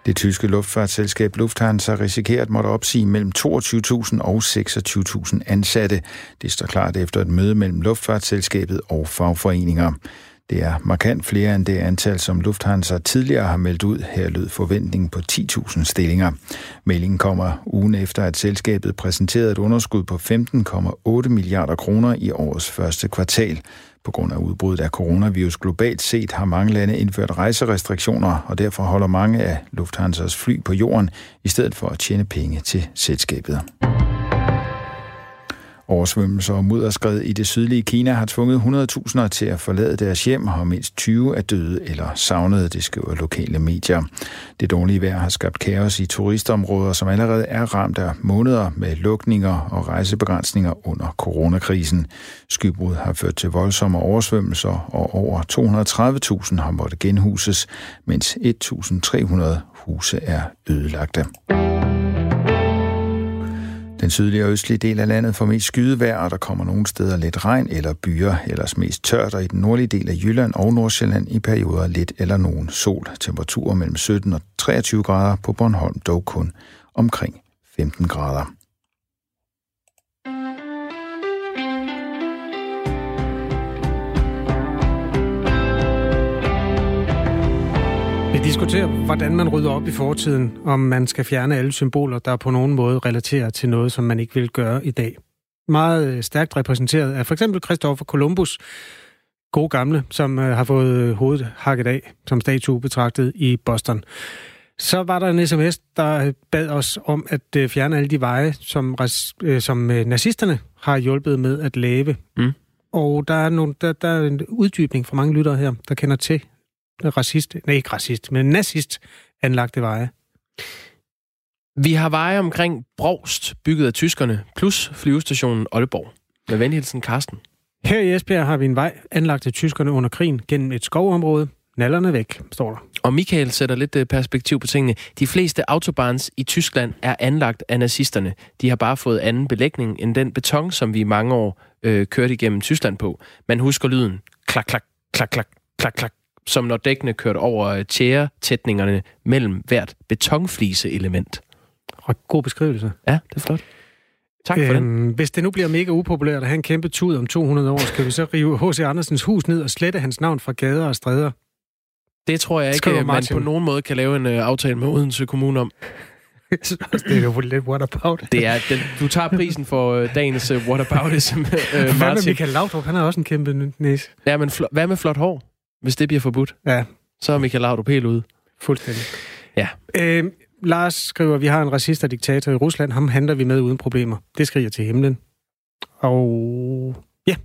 N: Det tyske luftfartsselskab Lufthansa risikerer at måtte opsige mellem 22.000 og 26.000 ansatte. Det står klart efter et møde mellem luftfartsselskabet og fagforeninger. Det er markant flere end det antal, som Lufthansa tidligere har meldt ud. Her lød forventningen på 10.000 stillinger. Meldingen kommer ugen efter, at selskabet præsenterede et underskud på 15,8 milliarder kroner i årets første kvartal. På grund af udbruddet af coronavirus globalt set har mange lande indført rejserestriktioner, og derfor holder mange af Lufthansas fly på jorden, i stedet for at tjene penge til selskabet. Oversvømmelser og mudderskred i det sydlige Kina har tvunget 100.000 til at forlade deres hjem, og mindst 20 er døde eller savnede, det skriver lokale medier. Det dårlige vejr har skabt kaos i turistområder, som allerede er ramt af måneder med lukninger og rejsebegrænsninger under coronakrisen. Skybrud har ført til voldsomme oversvømmelser, og over 230.000 har måttet genhuses, mens 1.300 huse er ødelagte. Den sydlige og østlige del af landet får mest skydevejr, og der kommer nogle steder lidt regn eller byer, ellers mest tørt, og i den nordlige del af Jylland og Nordsjælland i perioder lidt eller nogen sol. Temperaturer mellem 17 og 23 grader på Bornholm, dog kun omkring 15 grader.
A: Vi diskuterer, hvordan man rydder op i fortiden, om man skal fjerne alle symboler, der på nogen måde relaterer til noget, som man ikke vil gøre i dag. Meget øh, stærkt repræsenteret af for eksempel Christopher Columbus, god gamle, som øh, har fået hovedet hakket af som statue betragtet i Boston. Så var der en sms, der bad os om at øh, fjerne alle de veje, som, som nazisterne har hjulpet med at lave. Mm. Og der er, nogle, der, der er en uddybning fra mange lyttere her, der kender til racist, nej ikke racist, men nazist anlagte veje?
B: Vi har veje omkring Brogst, bygget af tyskerne, plus flyvestationen Aalborg. Med venhilsen Karsten.
A: Her i Esbjerg har vi en vej anlagt af tyskerne under krigen gennem et skovområde. Nallerne væk, står der.
B: Og Michael sætter lidt øh, perspektiv på tingene. De fleste autobahns i Tyskland er anlagt af nazisterne. De har bare fået anden belægning end den beton, som vi i mange år øh, kørte igennem Tyskland på. Man husker lyden. Klak, klak, klak, klak, klak, klak, som når dækkene kørte over tjæretætningerne mellem hvert betonflise-element.
A: God beskrivelse.
B: Ja, det er flot. Tak for øhm, den.
A: Hvis det nu bliver mega upopulært at have en kæmpe tud om 200 år, skal vi så rive H.C. Andersens hus ned og slette hans navn fra gader og stræder?
B: Det tror jeg ikke, man på nogen måde kan lave en uh, aftale med Odense Kommune om.
A: det er jo lidt what about.
B: Det er, den, du tager prisen for uh, dagens uh, what about it, uh,
A: Hvad med Michael Laudrup? Han har også en kæmpe næse.
B: Ja, men fl- hvad med flot hår? Hvis det bliver forbudt,
A: ja.
B: så er Michael Laudrup helt ude.
A: Fuldstændig.
B: Ja.
A: Øh, Lars skriver, at vi har en racist og diktator i Rusland. Ham handler vi med uden problemer. Det skriger til himlen. Og ja.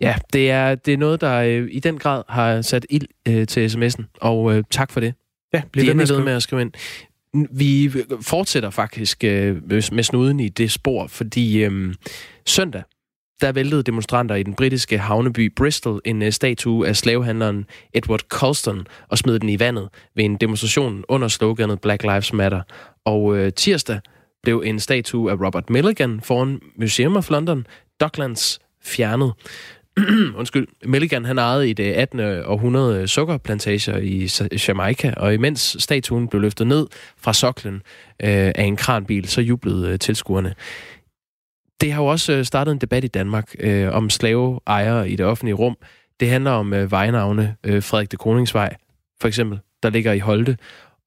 B: Ja, det er, det er noget, der øh, i den grad har sat ild øh, til sms'en. Og øh, tak for det.
A: Ja, bliv ved
B: med, med at skrive ind. Vi fortsætter faktisk øh, med snuden i det spor, fordi øh, søndag, der væltede demonstranter i den britiske havneby Bristol en øh, statue af slavehandleren Edward Colston og smed den i vandet ved en demonstration under sloganet Black Lives Matter. Og øh, tirsdag blev en statue af Robert Milligan foran Museum of London, Docklands, fjernet. Undskyld, Milligan han ejede i det 18. Øh, århundrede øh, sukkerplantager i Jamaica, og imens statuen blev løftet ned fra soklen øh, af en kranbil, så jublede øh, tilskuerne. Det har jo også øh, startet en debat i Danmark øh, om slaveejere i det offentlige rum. Det handler om øh, vejnavne, øh, Frederik de Kroningsvej for eksempel, der ligger i Holte.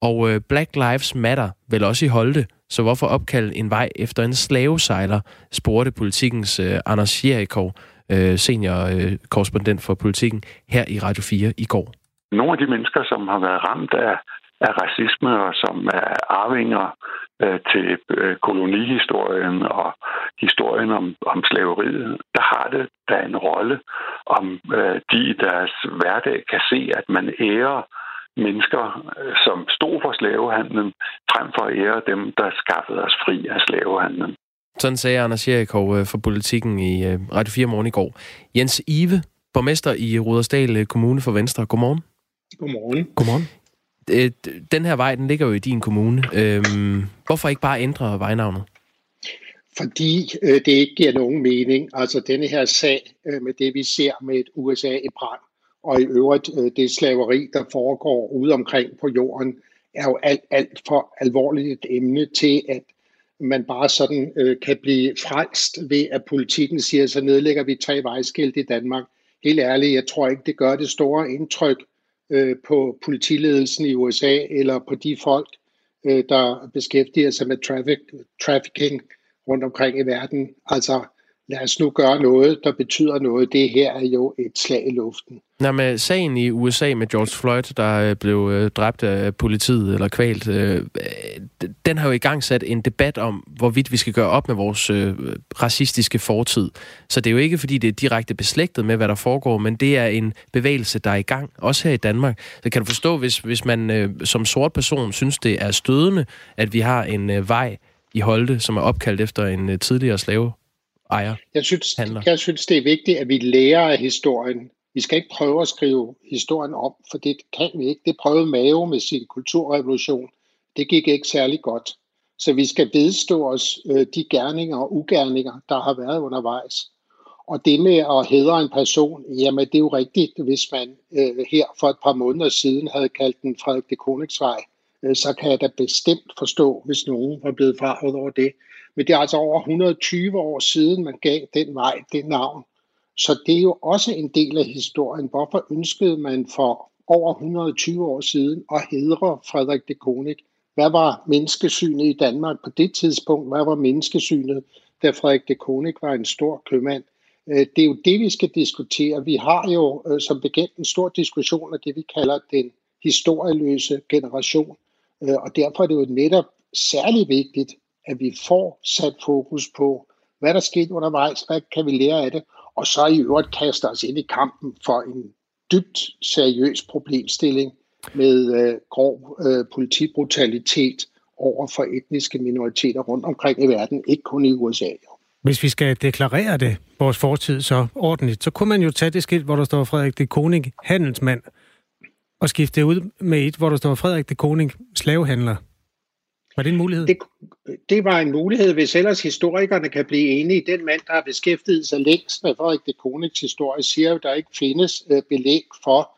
B: Og øh, Black Lives Matter vel også i Holte, så hvorfor opkalde en vej efter en slavesejler, spurgte politikens øh, Anders Jerikov, øh, senior øh, korrespondent for politikken, her i Radio 4 i går.
O: Nogle af de mennesker, som har været ramt af af racisme, og som er arvinger øh, til øh, kolonihistorien og historien om, om slaveriet, der har det da en rolle, om øh, de i deres hverdag kan se, at man ærer mennesker, som stod for slavehandlen, frem for at ære dem, der skaffede os fri af slavehandlen.
B: Sådan sagde Anders Jerikov for politikken i Radio 4 morgen i går. Jens Ive, borgmester i Rudersdal Kommune for Venstre. Godmorgen.
P: Godmorgen.
B: Godmorgen. Øh, den her vej, den ligger jo i din kommune. Øhm, hvorfor ikke bare ændre vejnavnet?
P: Fordi øh, det ikke giver nogen mening. Altså denne her sag øh, med det, vi ser med et USA i brand, og i øvrigt øh, det slaveri, der foregår ude omkring på jorden, er jo alt, alt for alvorligt et emne til, at man bare sådan øh, kan blive frelst ved, at politikken siger, så nedlægger vi tre vejskilt i Danmark. Helt ærligt, jeg tror ikke, det gør det store indtryk øh, på politiledelsen i USA eller på de folk, øh, der beskæftiger sig med traffic, trafficking rundt omkring i verden. Altså, lad os nu gøre noget, der betyder noget. Det her er jo et slag i luften.
B: Nå, med sagen i USA med George Floyd, der øh, blev øh, dræbt af politiet eller kvalt, øh, den har jo i gang sat en debat om, hvorvidt vi skal gøre op med vores racistiske fortid. Så det er jo ikke, fordi det er direkte beslægtet med, hvad der foregår, men det er en bevægelse, der er i gang, også her i Danmark. Så kan du forstå, hvis, hvis man som sort person synes, det er stødende, at vi har en vej i Holte, som er opkaldt efter en tidligere slave ejer
P: jeg synes, handler. jeg synes, det er vigtigt, at vi lærer af historien. Vi skal ikke prøve at skrive historien om, for det kan vi ikke. Det prøvede Mao med sin kulturrevolution. Det gik ikke særlig godt. Så vi skal vedstå os øh, de gerninger og ugerninger, der har været undervejs. Og det med at hedre en person, jamen det er jo rigtigt, hvis man øh, her for et par måneder siden havde kaldt den Frederik de Konigsvej, øh, så kan jeg da bestemt forstå, hvis nogen var blevet farvet over det. Men det er altså over 120 år siden, man gav den vej, det navn. Så det er jo også en del af historien. Hvorfor ønskede man for over 120 år siden at hedre Frederik de Koning? Hvad var menneskesynet i Danmark på det tidspunkt? Hvad var menneskesynet, da Frederik de Koning var en stor købmand? Øh, det er jo det, vi skal diskutere. Vi har jo øh, som bekendt en stor diskussion af det, vi kalder den historieløse generation. Øh, og derfor er det jo netop særlig vigtigt, at vi får sat fokus på, hvad der skete undervejs, hvad kan vi lære af det, og så i øvrigt kaster os ind i kampen for en dybt seriøs problemstilling med øh, grov øh, politibrutalitet over for etniske minoriteter rundt omkring i verden, ikke kun i USA.
A: Hvis vi skal deklarere det, vores fortid, så ordentligt, så kunne man jo tage det skilt, hvor der står Frederik de Koning, handelsmand, og skifte det ud med et, hvor der står Frederik de Koning, slavehandler. Var det en mulighed?
P: Det, det var en mulighed, hvis ellers historikerne kan blive enige. Den mand, der har beskæftiget sig længst med Frederik de Konigs historie, siger jo, at der ikke findes øh, belæg for,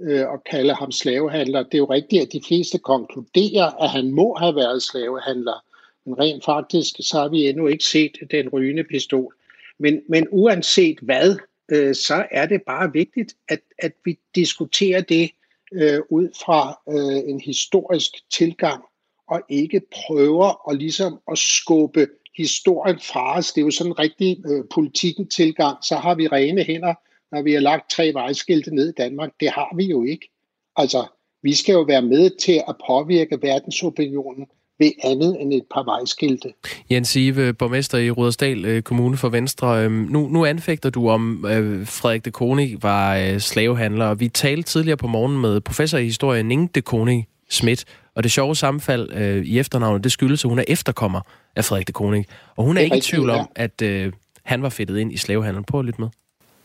Q: øh, kalde ham slavehandler. Det er jo rigtigt, at de fleste konkluderer, at han må have været slavehandler. Men rent faktisk, så har vi endnu ikke set den rygende pistol. Men, men uanset hvad, øh, så er det bare vigtigt, at, at vi diskuterer det øh, ud fra øh, en historisk tilgang, og ikke prøver at, ligesom at skubbe historien fra os. Det er jo sådan en rigtig øh, politikken tilgang. Så har vi rene hænder, når vi har lagt tre vejskilte ned i Danmark. Det har vi jo ikke. Altså, vi skal jo være med til at påvirke verdensopinionen ved andet end et par vejskilte.
B: Jens Ive, borgmester i Rudersdal øh, Kommune for Venstre. Øhm, nu, nu anfægter du om øh, Frederik de Koning var øh, slavehandler. Vi talte tidligere på morgen med professor i historie Ning de Koning Schmidt, og det sjove sammenfald øh, i efternavnet, det skyldes, at hun er efterkommer af Frederik de Koning. Og hun er, er ikke i tvivl om, at øh, han var fedtet ind i slavehandlen. Prøv lidt med.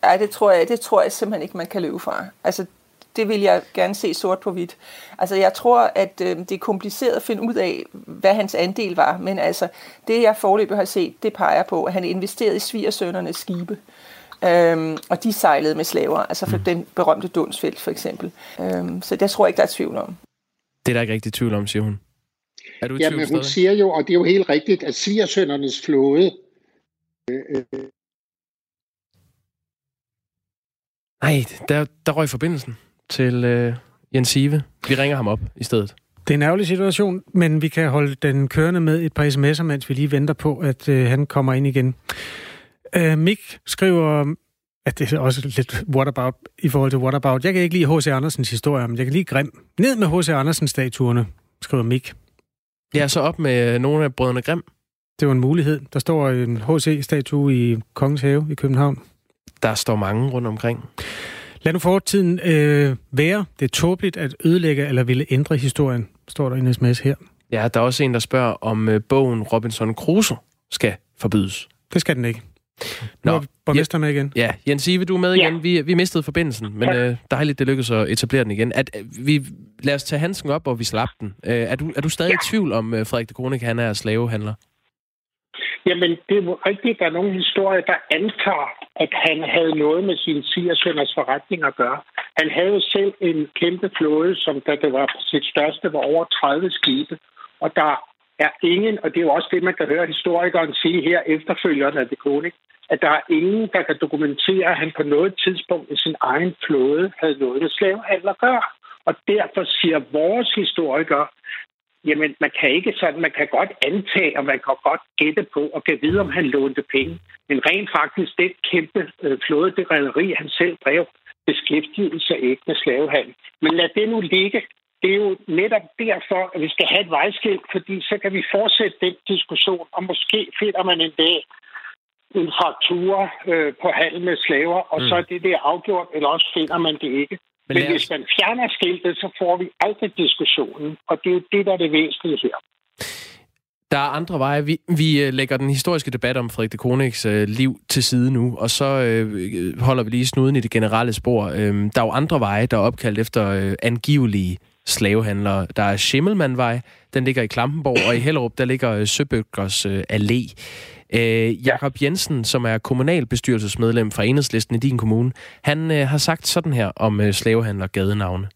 R: Ja, det tror jeg, det tror jeg simpelthen ikke, man kan løbe fra. Altså, det vil jeg gerne se sort på hvidt. Altså, jeg tror, at øh, det er kompliceret at finde ud af, hvad hans andel var, men altså, det jeg forløbig har set, det peger på, at han investerede i svigersønnernes skibe. Øhm, og de sejlede med slaver, altså for mm. den berømte Dunsfeldt for eksempel. Øhm, så det tror jeg ikke, der er tvivl om.
B: Det er der ikke rigtig tvivl om, siger hun.
Q: Er du i ja, men hun stadig? siger jo, og det er jo helt rigtigt, at svigersønnernes flåde øh, øh,
B: Nej, der, der røg forbindelsen til øh, Jens Sive. Vi ringer ham op i stedet.
A: Det er en ærgerlig situation, men vi kan holde den kørende med et par sms'er, mens vi lige venter på, at øh, han kommer ind igen. Øh, Mik skriver, at det er også lidt what about i forhold til what about. Jeg kan ikke lide H.C. Andersens historie, men jeg kan lide Grim. Ned med H.C. Andersen-statuerne, skriver Mik.
B: Ja, så op med nogle af brødrene Grim.
A: Det var en mulighed. Der står en H.C.-statue i Kongens Have i København.
B: Der står mange rundt omkring.
A: Lad nu fortiden øh, være. Det er tåbeligt at ødelægge eller ville ændre historien, står der i en sms her.
B: Ja, der er også en, der spørger, om øh, bogen Robinson Crusoe skal forbydes.
A: Det skal den ikke. Nu er borgmester med igen.
B: Ja, Jens Ive, du er med igen. Ja. Vi, vi mistede forbindelsen, men ja. øh, dejligt, det lykkedes at etablere den igen. At, øh, vi, lad os tage handsken op, og vi slap den. Øh, er, du, er du stadig ja. i tvivl om, øh, Frederik de Kronik, han er slavehandler?
Q: Jamen, det er rigtigt, der er nogle historier, der antager, at han havde noget med sin svigersønders forretning at gøre. Han havde jo selv en kæmpe flåde, som da det var på sit største, var over 30 skibe. Og der er ingen, og det er jo også det, man kan høre historikeren sige her efterfølgende af det koning, at der er ingen, der kan dokumentere, at han på noget tidspunkt i sin egen flåde havde noget med slavehandel at gøre. Og derfor siger vores historikere, Jamen, man kan ikke sådan, man kan godt antage, og man kan godt gætte på, og kan vide, om han lånte penge. Men rent faktisk, det kæmpe øh, flåde, det rederi, han selv drev, beskæftigede sig ikke med slavehandel. Men lad det nu ligge. Det er jo netop derfor, at vi skal have et vejskilt, fordi så kan vi fortsætte den diskussion, og måske finder man en dag en fraktur øh, på handel med slaver, og mm. så er det der afgjort, eller også finder man det ikke. Men, Men hvis man fjerner skiltet, så får vi aldrig diskussionen, og det er jo det, der er det væsentlige her.
B: Der er andre veje. Vi, vi øh, lægger den historiske debat om Frederik de Konigs øh, liv til side nu, og så øh, holder vi lige snuden i det generelle spor. Øh, der er jo andre veje, der er opkaldt efter øh, angivelige slavehandlere. Der er Schimmelmannvej, den ligger i Klampenborg, og i Hellerup, der ligger øh, Søbøgers øh, Allé. Øh, Jakob Jensen, som er kommunalbestyrelsesmedlem fra Enhedslisten i din kommune, han øh, har sagt sådan her om øh, slavehandler gadenavne.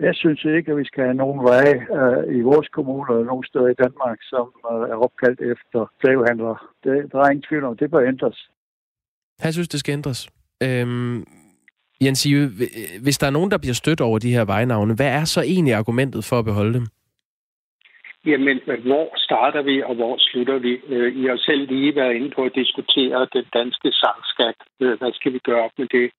S: Jeg synes ikke, at vi skal have nogen veje øh, i vores kommune eller nogen steder i Danmark, som øh, er opkaldt efter slavehandlere. Det, der er ingen tvivl om, det bør ændres.
B: Han synes, det skal ændres. Øhm, Jens Ive, hvis der er nogen, der bliver stødt over de her vejnavne, hvad er så egentlig argumentet for at beholde dem?
Q: Jamen, hvor starter vi, og hvor slutter vi? Øh, I har selv lige været inde på at diskutere den danske sangskat. Øh, hvad skal vi gøre med det?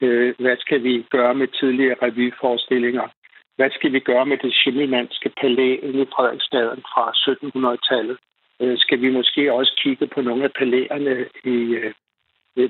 Q: Øh, hvad skal vi gøre med tidligere revyforestillinger? Hvad skal vi gøre med det schimmelmandske palæ i Frederiksstaden fra 1700-tallet? Skal vi måske også kigge på nogle af palæerne i,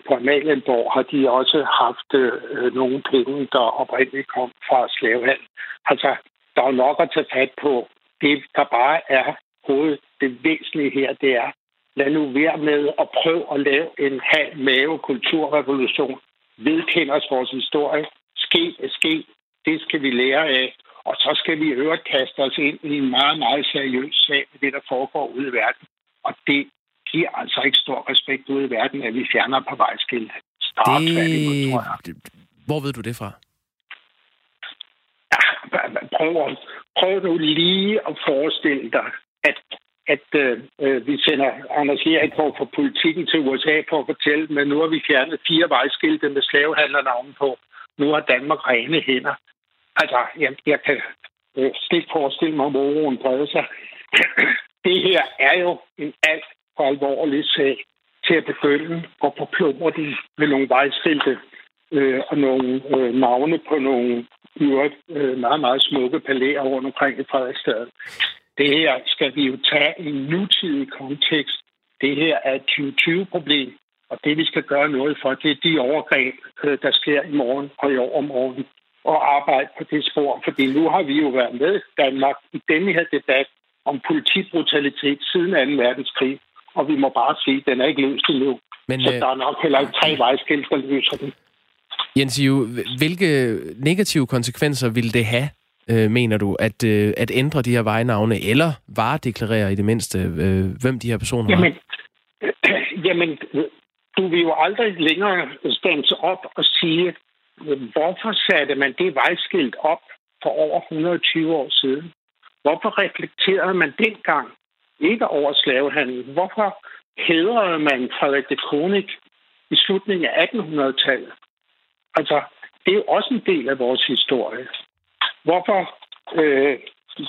Q: på Amalienborg? Har de også haft øh, nogle penge, der oprindeligt kom fra slavehandel? Altså, der er nok at tage fat på, det, der bare er hovedet, det væsentlige her, det er, lad nu være med at prøve at lave en halv mave kulturrevolution. Vedkend os vores historie. Ske er ske. Det skal vi lære af. Og så skal vi øvrigt kaste os ind i en meget, meget seriøs sag med det, der foregår ude i verden. Og det giver altså ikke stor respekt ude i verden, at vi fjerner på vejskilt.
B: Start, det... Hvor ved du det fra?
Q: over. Prøv nu lige at forestille dig, at, at øh, øh vi sender Anders Erik for politikken til USA for at fortælle, men nu har vi fjernet fire vejskilte med slavehandlernavn på. Nu har Danmark rene hænder. Altså, jeg, jeg kan øh, slet forestille mig, om oroen breder sig. Det her er jo en alt for alvorlig sag til at begynde at forplumre den med nogle vejskilte øh, og nogle øh, navne på nogle øh, meget, meget smukke palæer rundt omkring i Frederiksstad. Det her skal vi jo tage i en nutidig kontekst. Det her er et 2020-problem, og det vi skal gøre noget for, det er de overgreb, øh, der sker i morgen og i overmorgen, og arbejde på det spor. Fordi nu har vi jo været med Danmark i denne her debat om politibrutalitet siden 2. verdenskrig, og vi må bare sige, at den er ikke løst endnu. Men, så øh... der er nok heller ikke tre vejskilt, der løser den.
B: Jens hvilke negative konsekvenser vil det have, øh, mener du, at, øh, at ændre de her vejnavne, eller varedeklarere i det mindste, øh, hvem de her personer
Q: jamen, er? Øh, jamen, du vil jo aldrig længere stande op og sige, hvorfor satte man det vejskilt op for over 120 år siden? Hvorfor reflekterede man dengang ikke over slavehandel? Hvorfor hedrede man Frederik de Konig i slutningen af 1800-tallet? Altså, det er jo også en del af vores historie. Hvorfor, øh,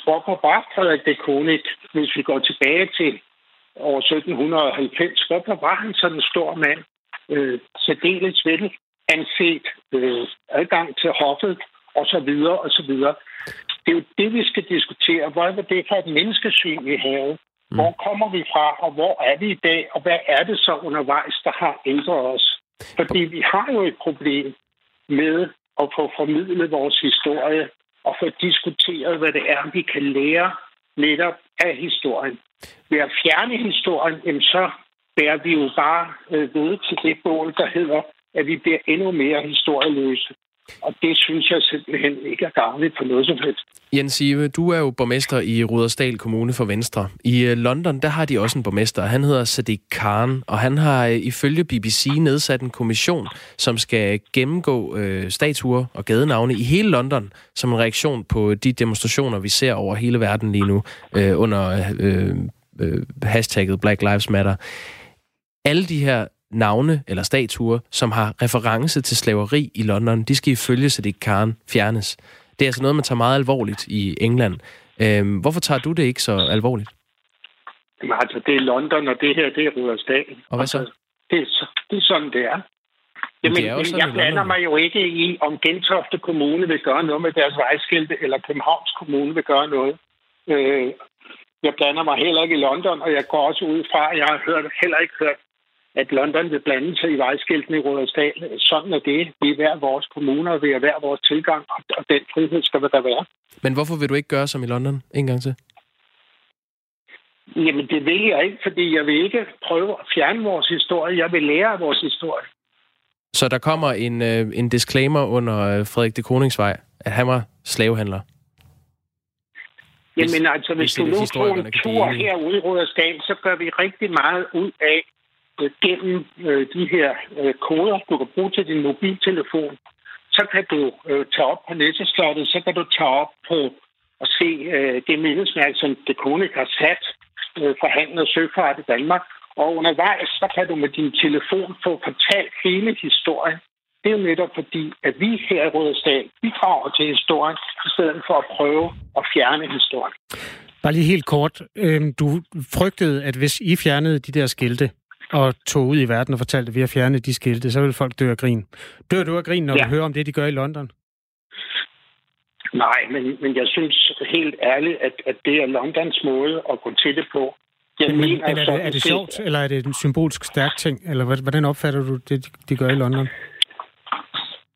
Q: hvorfor var Frederik de Konig, hvis vi går tilbage til år 1790, hvorfor var han sådan en stor mand? Øh, særdeles vel anset øh, adgang til hoffet, og så videre, og så videre. Det er jo det, vi skal diskutere. Hvad er det for et menneskesyn, vi har? Mm. Hvor kommer vi fra, og hvor er vi i dag, og hvad er det så undervejs, der har ændret os? Fordi vi har jo et problem med at få formidlet vores historie og få diskuteret, hvad det er, vi kan lære netop af historien. Ved at fjerne historien, jamen så bærer vi jo bare øh, ved til det bål, der hedder, at vi bliver endnu mere historieløse. Og det synes jeg simpelthen ikke er gavnligt for noget som helst.
B: Jens Ive, du er jo borgmester i Rudersdal Kommune for Venstre. I øh, London, der har de også en borgmester. Han hedder Sadiq Khan, og han har øh, ifølge BBC nedsat en kommission, som skal gennemgå øh, statuer og gadenavne i hele London, som en reaktion på de demonstrationer, vi ser over hele verden lige nu, øh, under øh, øh, hashtagget Black Lives Matter. Alle de her navne eller statuer, som har reference til slaveri i London, de skal ifølge Sadiq Khan fjernes. Det er altså noget, man tager meget alvorligt i England. Øhm, hvorfor tager du det ikke så alvorligt?
Q: Jamen, altså, det er London, og det her, det er Rudersdal.
B: Og hvad så?
Q: Altså, det, er, det er sådan, det er. Jamen, det er sådan, jeg blander mig jo ikke i, om Gentofte Kommune vil gøre noget med deres vejskilte, eller Københavns Kommune vil gøre noget. Øh, jeg blander mig heller ikke i London, og jeg går også ud fra, jeg har hørt, heller ikke hørt at London vil blande sig i vejskiltene i Rådersdal. Sådan er det. Vi er hver vores kommuner, og vi er hver vores tilgang, og den frihed skal der være.
B: Men hvorfor vil du ikke gøre som i London en gang til?
Q: Jamen, det vil jeg ikke, fordi jeg vil ikke prøve at fjerne vores historie. Jeg vil lære af vores historie.
B: Så der kommer en, øh, en disclaimer under øh, Frederik de Koningsvej, at han var slavehandler?
Q: Jamen altså, hvis, hvis du nu får en tur herude i Rådersdal, så gør vi rigtig meget ud af Øh, gennem øh, de her øh, koder, du kan bruge til din mobiltelefon. Så kan du øh, tage op på Næsseslottet, så kan du tage op på og se øh, det mindesmærke, som altså, det Konik har sat øh, for handel og søfart i Danmark. Og undervejs, så kan du med din telefon få fortalt hele historien. Det er jo netop fordi, at vi her i Rødesdal bidrager til historien, i stedet for at prøve at fjerne historien.
A: Bare lige helt kort. Øhm, du frygtede, at hvis I fjernede de der skilte, og tog ud i verden og fortalte, at vi har fjernet de skilte, så vil folk dø af grin. Dør du af grin, når ja. du hører om det, de gør i London?
Q: Nej, men, men jeg synes helt ærligt, at, at det er Londons måde at gå til det på. Jeg
A: men, mener, men er, det, er det sjovt, eller er det en symbolsk stærk ting? Eller hvordan opfatter du det, de gør i London?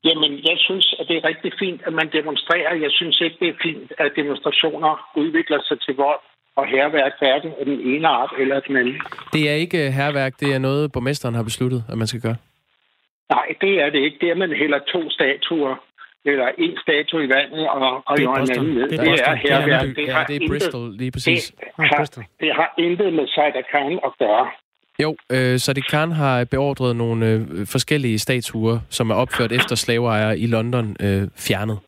Q: Jamen, jeg synes, at det er rigtig fint, at man demonstrerer. Jeg synes ikke, det er fint, at demonstrationer udvikler sig til vold og herværk hverken af den ene art eller den anden.
B: Det er ikke øh, herværk, det er noget, borgmesteren har besluttet, at man skal gøre?
Q: Nej, det er det ikke. Det er, at man hælder to statuer eller en statue i vandet og, og
B: det er
Q: en anden ned. Det, det er herværk.
B: Det, det, ja, det er intet, Bristol, lige præcis.
Q: Det har, det har intet med Saida Khan at gøre.
B: Jo, øh, Sadiq Khan har beordret nogle øh, forskellige statuer, som er opført efter slaveejere i London, øh, fjernet.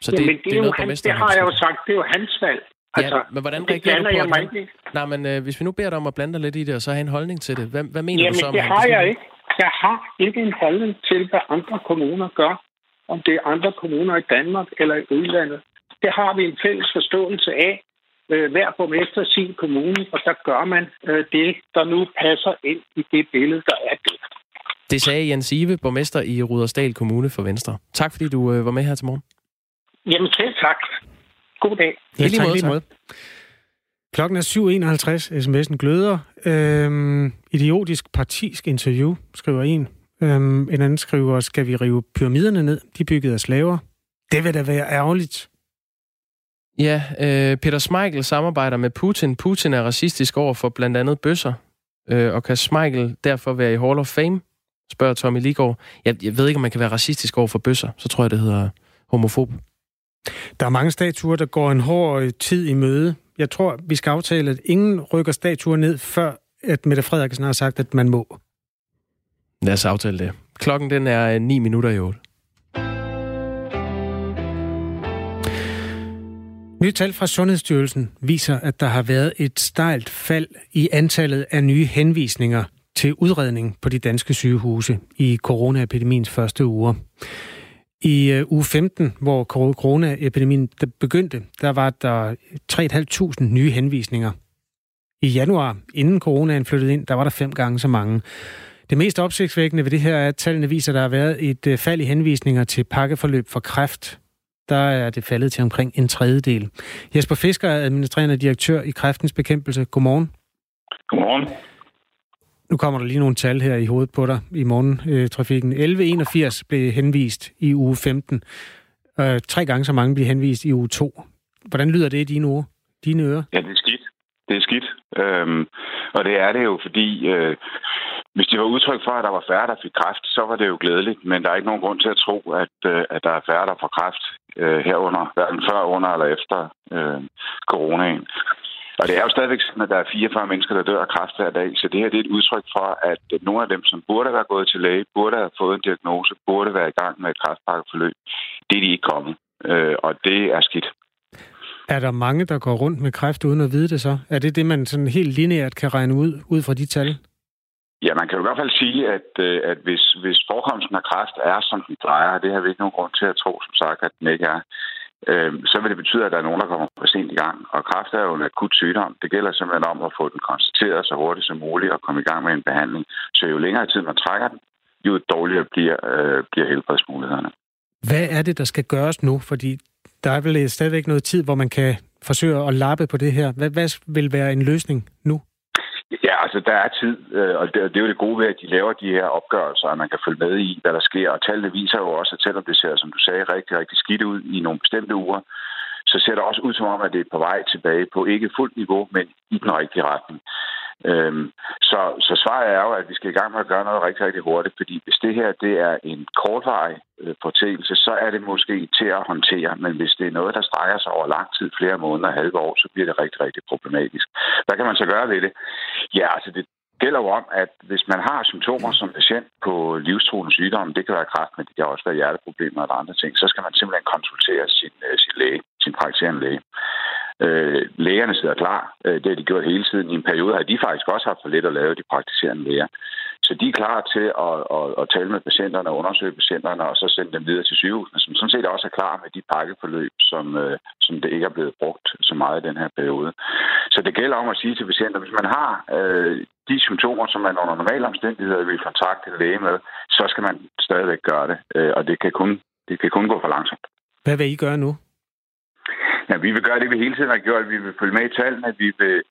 B: Så
Q: det,
B: Jamen,
Q: det, er, det, er jo hans, det har jeg jo sagt, det er jo hans valg.
B: Altså, ja, men hvordan reagerer du på, jeg mig ikke. Nej, men øh, hvis vi nu beder dig om at blande dig lidt i det, og så have en holdning til det, hvad, hvad mener
Q: Jamen,
B: du så om
Q: det har jeg ikke. Jeg har ikke en holdning til, hvad andre kommuner gør. Om det er andre kommuner i Danmark eller i udlandet. Det har vi en fælles forståelse af. Øh, hver borgmester sin kommune, og der gør man øh, det, der nu passer ind i det billede, der er det.
B: Det sagde Jens Ive, borgmester i Rudersdal Kommune for Venstre. Tak fordi du øh, var med her til morgen.
Q: Jamen selv tak. God dag.
A: Ja, tak lige måde. Klokken er 7.51, sms'en gløder. Øhm, idiotisk partisk interview, skriver en. Øhm, en anden skriver, skal vi rive pyramiderne ned? De byggede af slaver. Det vil da være ærgerligt.
B: Ja, øh, Peter Smeichel samarbejder med Putin. Putin er racistisk over for blandt andet bøsser. Øh, og kan Smeichel derfor være i Hall of Fame? Spørger Tommy Ligård. Jeg, jeg ved ikke, om man kan være racistisk over for bøsser. Så tror jeg, det hedder homofob.
A: Der er mange statuer, der går en hård tid i møde. Jeg tror, vi skal aftale, at ingen rykker statuer ned, før at Mette Frederiksen har sagt, at man må.
B: Lad os aftale det. Klokken den er 9 minutter i 8.
A: Nye tal fra Sundhedsstyrelsen viser, at der har været et stejlt fald i antallet af nye henvisninger til udredning på de danske sygehuse i coronaepidemiens første uger. I uh, uge 15, hvor coronaepidemien begyndte, der var der 3.500 nye henvisninger. I januar, inden coronaen flyttede ind, der var der fem gange så mange. Det mest opsigtsvækkende ved det her er, at tallene viser, at der har været et øh, fald i henvisninger til pakkeforløb for kræft. Der er det faldet til omkring en tredjedel. Jesper Fisker er administrerende direktør i Kræftens Bekæmpelse. Godmorgen.
T: Godmorgen.
A: Nu kommer der lige nogle tal her i hovedet på dig i morgentrafikken. Øh, 1181 blev henvist i uge 15. Øh, tre gange så mange blev henvist i uge 2. Hvordan lyder det i dine, ord, dine ører?
T: Ja, det er skidt. Det er skidt. Øhm, og det er det jo, fordi øh, hvis det var udtryk for, at der var færre, der fik kræft, så var det jo glædeligt. Men der er ikke nogen grund til at tro, at, øh, at der er færre, der får kræft øh, herunder, hverken før, under eller efter øh, coronaen. Og det er jo stadigvæk sådan, at der er 44 mennesker, der dør af kræft hver dag. Så det her det er et udtryk for, at nogle af dem, som burde være gået til læge, burde have fået en diagnose, burde være i gang med et kræftpakkeforløb, det er de ikke kommet. Øh, og det er skidt.
A: Er der mange, der går rundt med kræft uden at vide det så? Er det det, man sådan helt lineært kan regne ud, ud fra de tal?
T: Ja, man kan jo i hvert fald sige, at, øh, at hvis, hvis forekomsten af kræft er, som den plejer, det har vi ikke nogen grund til at tro, som sagt, at den ikke er, øh, så vil det betyde, at der er nogen, der kommer for sent i gang. Og kræft er jo en akut sygdom. Det gælder simpelthen om at få den konstateret så hurtigt som muligt og komme i gang med en behandling. Så jo længere tid man trækker den, jo dårligere bliver, øh, bliver helbredsmulighederne.
A: Hvad er det, der skal gøres nu? Fordi der er vel stadigvæk noget tid, hvor man kan forsøge at lappe på det her. Hvad, hvad vil være en løsning nu?
T: Altså der er tid, øh, og det, det er jo det gode ved, at de laver de her opgørelser, at man kan følge med i, hvad der sker. Og tallene viser jo også, at selvom det ser, som du sagde, rigtig, rigtig skidt ud i nogle bestemte uger, så ser det også ud som om, at det er på vej tilbage på ikke fuldt niveau, men i den rigtige retning. Øhm, så, så svaret er jo, at vi skal i gang med at gøre noget rigtig, rigtig hurtigt, fordi hvis det her det er en kortvarig øh, så er det måske til at håndtere, men hvis det er noget, der strækker sig over lang tid, flere måneder, halve år, så bliver det rigtig, rigtig problematisk. Hvad kan man så gøre ved det? Ja, altså det gælder jo om, at hvis man har symptomer som patient på livstruende sygdomme, det kan være kræft, men det kan også være hjerteproblemer eller andre ting, så skal man simpelthen konsultere sin, øh, sin læge, sin praktiserende læge. Øh, lægerne sidder klar. Øh, det har de gjort hele tiden. I en periode har de faktisk også haft for lidt at lave, de praktiserende læger. Så de er klar til at, at, at tale med patienterne og undersøge patienterne, og så sende dem videre til sygehusene, som sådan set også er klar med de pakkeforløb, som, øh, som det ikke er blevet brugt så meget i den her periode. Så det gælder om at sige til patienter, hvis man har øh, de symptomer, som man under normale omstændigheder vil kontakte en læge med, så skal man stadigvæk gøre det, øh, og det kan, kun, det kan kun gå for langsomt.
A: Hvad vil I gøre nu?
T: Ja, vi vil gøre det, vi hele tiden har gjort. Vi vil følge med i tallene. Vi vil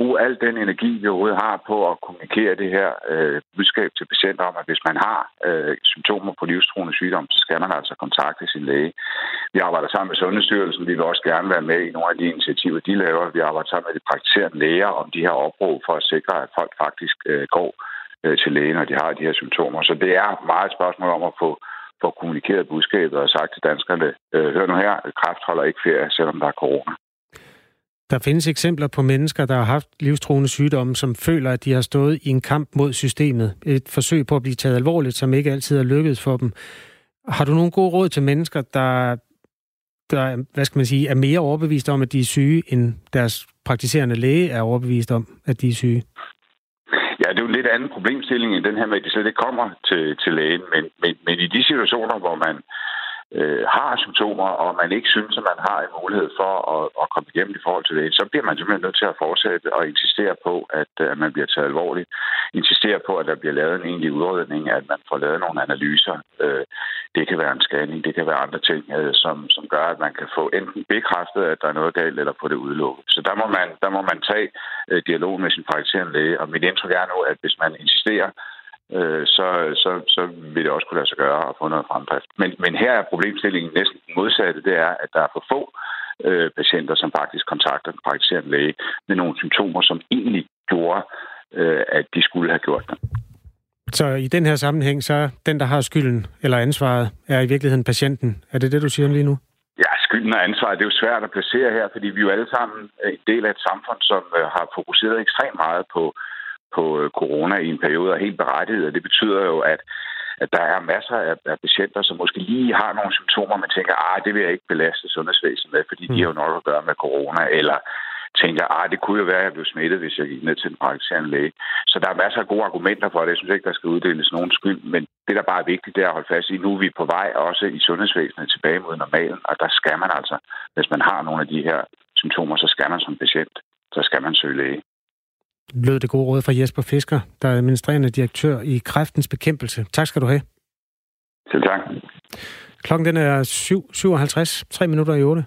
T: bruge al den energi, vi overhovedet har på at kommunikere det her øh, budskab til patienter om, at hvis man har øh, symptomer på livstruende sygdom, så skal man altså kontakte sin læge. Vi arbejder sammen med Sundhedsstyrelsen. Vi vil også gerne være med i nogle af de initiativer, de laver. Vi arbejder sammen med de praktiserende læger om de her opråb for at sikre, at folk faktisk øh, går øh, til lægen, når de har de her symptomer. Så det er meget et spørgsmål om at få får kommunikeret budskabet og sagt til danskerne, øh, hør nu her, kræft holder ikke ferie, selvom der er corona.
A: Der findes eksempler på mennesker, der har haft livstruende sygdomme, som føler, at de har stået i en kamp mod systemet. Et forsøg på at blive taget alvorligt, som ikke altid er lykkedes for dem. Har du nogle gode råd til mennesker, der der, hvad skal man sige, er mere overbevist om, at de er syge, end deres praktiserende læge er overbevist om, at de er syge?
T: Ja, det er jo en lidt anden problemstilling end den her med, at de slet ikke kommer til, til lægen. Men, men, men i de situationer, hvor man øh, har symptomer, og man ikke synes, at man har en mulighed for at, at komme igennem i forhold til det, så bliver man simpelthen nødt til at fortsætte og insistere på, at, øh, at man bliver taget alvorligt. Insistere på, at der bliver lavet en egentlig udredning, at man får lavet nogle analyser. Øh, det kan være en scanning, det kan være andre ting, øh, som, som gør, at man kan få enten bekræftet, at der er noget galt, eller få det udelukket. Så der må man, der må man tage øh, dialog med sin praktiserende læge, og mit indtryk er nu, at hvis man insisterer, øh, så, så, så vil det også kunne lade sig gøre at få noget fremdrift. Men, men her er problemstillingen næsten modsatte, det er, at der er for få øh, patienter, som faktisk kontakter den praktiserende læge med nogle symptomer, som egentlig gjorde, øh, at de skulle have gjort det.
A: Så i den her sammenhæng, så den, der har skylden eller ansvaret, er i virkeligheden patienten. Er det det, du siger lige nu?
T: Ja, skylden og ansvaret, det er jo svært at placere her, fordi vi er jo alle sammen en del af et samfund, som øh, har fokuseret ekstremt meget på på øh, corona i en periode er helt berettiget, og det betyder jo, at at der er masser af, af patienter, som måske lige har nogle symptomer, man tænker, ah, det vil jeg ikke belaste sundhedsvæsenet med, fordi mm. de har jo nok at gøre med corona, eller tænker, ah, det kunne jo være, at jeg blev smittet, hvis jeg gik ned til en praktiserende læge. Så der er masser af gode argumenter for det. Jeg synes ikke, der skal uddeles nogen skyld, men det, der bare er vigtigt, det er at holde fast i, nu er vi på vej også i sundhedsvæsenet tilbage mod normalen, og der skal man altså, hvis man har nogle af de her symptomer, så skal man som patient, så skal man søge læge
A: lød det gode råd fra Jesper Fisker, der er administrerende direktør i Kræftens Bekæmpelse. Tak skal du have.
T: Selv tak.
A: Klokken den er 7.57, 3 minutter i 8.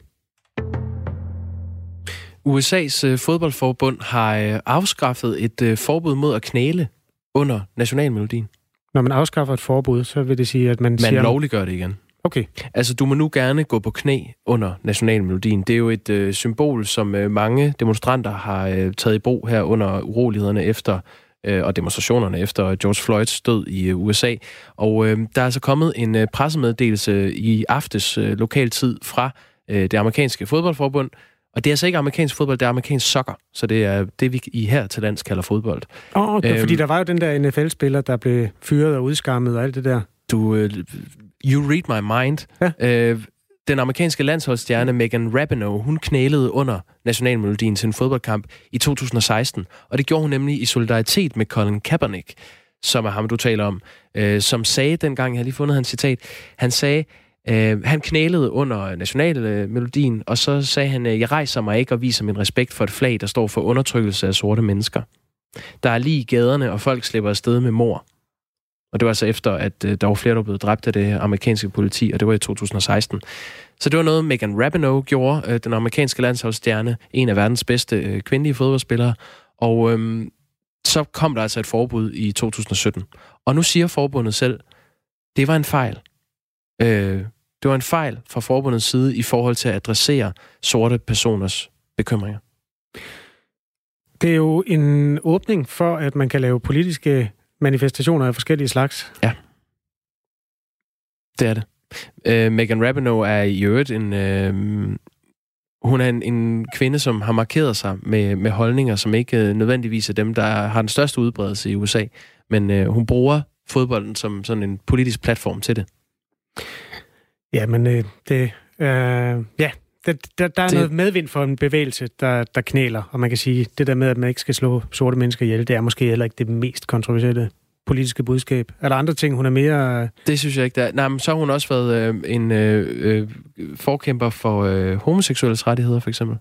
B: USA's øh, fodboldforbund har øh, afskaffet et øh, forbud mod at knæle under nationalmelodien.
A: Når man afskaffer et forbud, så vil det sige, at man,
B: man
A: siger...
B: Man lovliggør det igen.
A: Okay.
B: Altså, du må nu gerne gå på knæ under nationalmelodien. Det er jo et øh, symbol, som øh, mange demonstranter har øh, taget i brug her under urolighederne efter øh, og demonstrationerne efter George Floyds død i øh, USA. Og øh, der er altså kommet en øh, pressemeddelelse i aftes øh, lokaltid fra øh, det amerikanske fodboldforbund, og det er altså ikke amerikansk fodbold, det er amerikansk soccer. Så det er det, vi i her til lands kalder fodbold.
A: Åh, oh, okay, øhm, fordi der var jo den der NFL-spiller, der blev fyret og udskammet og alt det der.
B: Du, øh, You Read My Mind. Ja. Øh, den amerikanske landsholdsstjerne Megan Rapinoe, hun knælede under nationalmelodien til en fodboldkamp i 2016. Og det gjorde hun nemlig i solidaritet med Colin Kaepernick, som er ham, du taler om, øh, som sagde dengang, jeg har lige fundet hans citat, han sagde, øh, han knælede under nationalmelodien, og så sagde han, jeg rejser mig ikke og viser min respekt for et flag, der står for undertrykkelse af sorte mennesker. Der er lige i gaderne, og folk slipper afsted med mor. Og det var altså efter, at øh, der var flere, der blev dræbt af det amerikanske politi, og det var i 2016. Så det var noget, Megan Rapinoe gjorde, øh, den amerikanske landsholdsstjerne, en af verdens bedste øh, kvindelige fodboldspillere. Og øhm, så kom der altså et forbud i 2017. Og nu siger forbundet selv, det var en fejl. Øh, det var en fejl fra forbundets side i forhold til at adressere sorte personers bekymringer.
A: Det er jo en åbning for, at man kan lave politiske manifestationer af forskellige slags.
B: Ja. Det er det. Uh, Megan Rapinoe er i øvrigt en... Uh, hun er en, en kvinde, som har markeret sig med, med holdninger, som ikke uh, nødvendigvis er dem, der har den største udbredelse i USA. Men uh, hun bruger fodbolden som sådan en politisk platform til det.
A: Ja, men uh, det... Uh, ja, der, der, der er det... noget medvind for en bevægelse, der, der knæler, og man kan sige, det der med, at man ikke skal slå sorte mennesker ihjel, det er måske heller ikke det mest kontroversielle politiske budskab. Er der andre ting, hun er mere...
B: Det synes jeg ikke, der Nej, men så har hun også været øh, en øh, øh, forkæmper for øh, homoseksuelles rettigheder, for eksempel.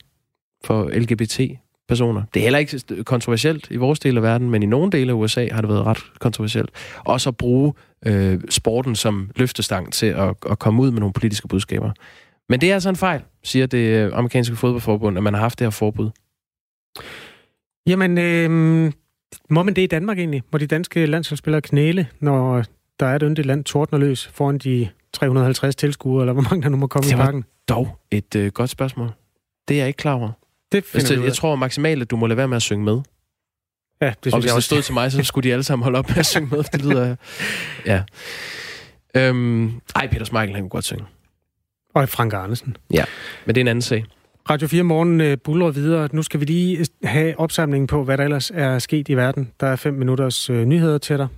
B: For LGBT-personer. Det er heller ikke kontroversielt i vores del af verden, men i nogle dele af USA har det været ret kontroversielt. Også at bruge øh, sporten som løftestang til at, at komme ud med nogle politiske budskaber. Men det er altså en fejl, siger det amerikanske fodboldforbund, at man har haft det her forbud.
A: Jamen, øh, må man det i Danmark egentlig? Må de danske landsholdsspillere knæle, når der er et yndigt land tordner løs foran de 350 tilskuere, eller hvor mange der nu må komme
B: det
A: i parken?
B: dog et øh, godt spørgsmål. Det er jeg ikke klar over. Det finder altså, jeg tror maksimalt, at du må lade være med at synge med.
A: Ja, det synes
B: og hvis
A: jeg
B: det stod til mig, så skulle de alle sammen holde op med at synge med. Det lyder... Ja. Øhm, ej, Peter Smeichel, han kunne godt synge.
A: Og Frank Arnesen.
B: Ja, men det er en anden sag.
A: Radio 4 Morgen uh, buller videre. Nu skal vi lige have opsamlingen på, hvad der ellers er sket i verden. Der er fem minutters uh, nyheder til dig.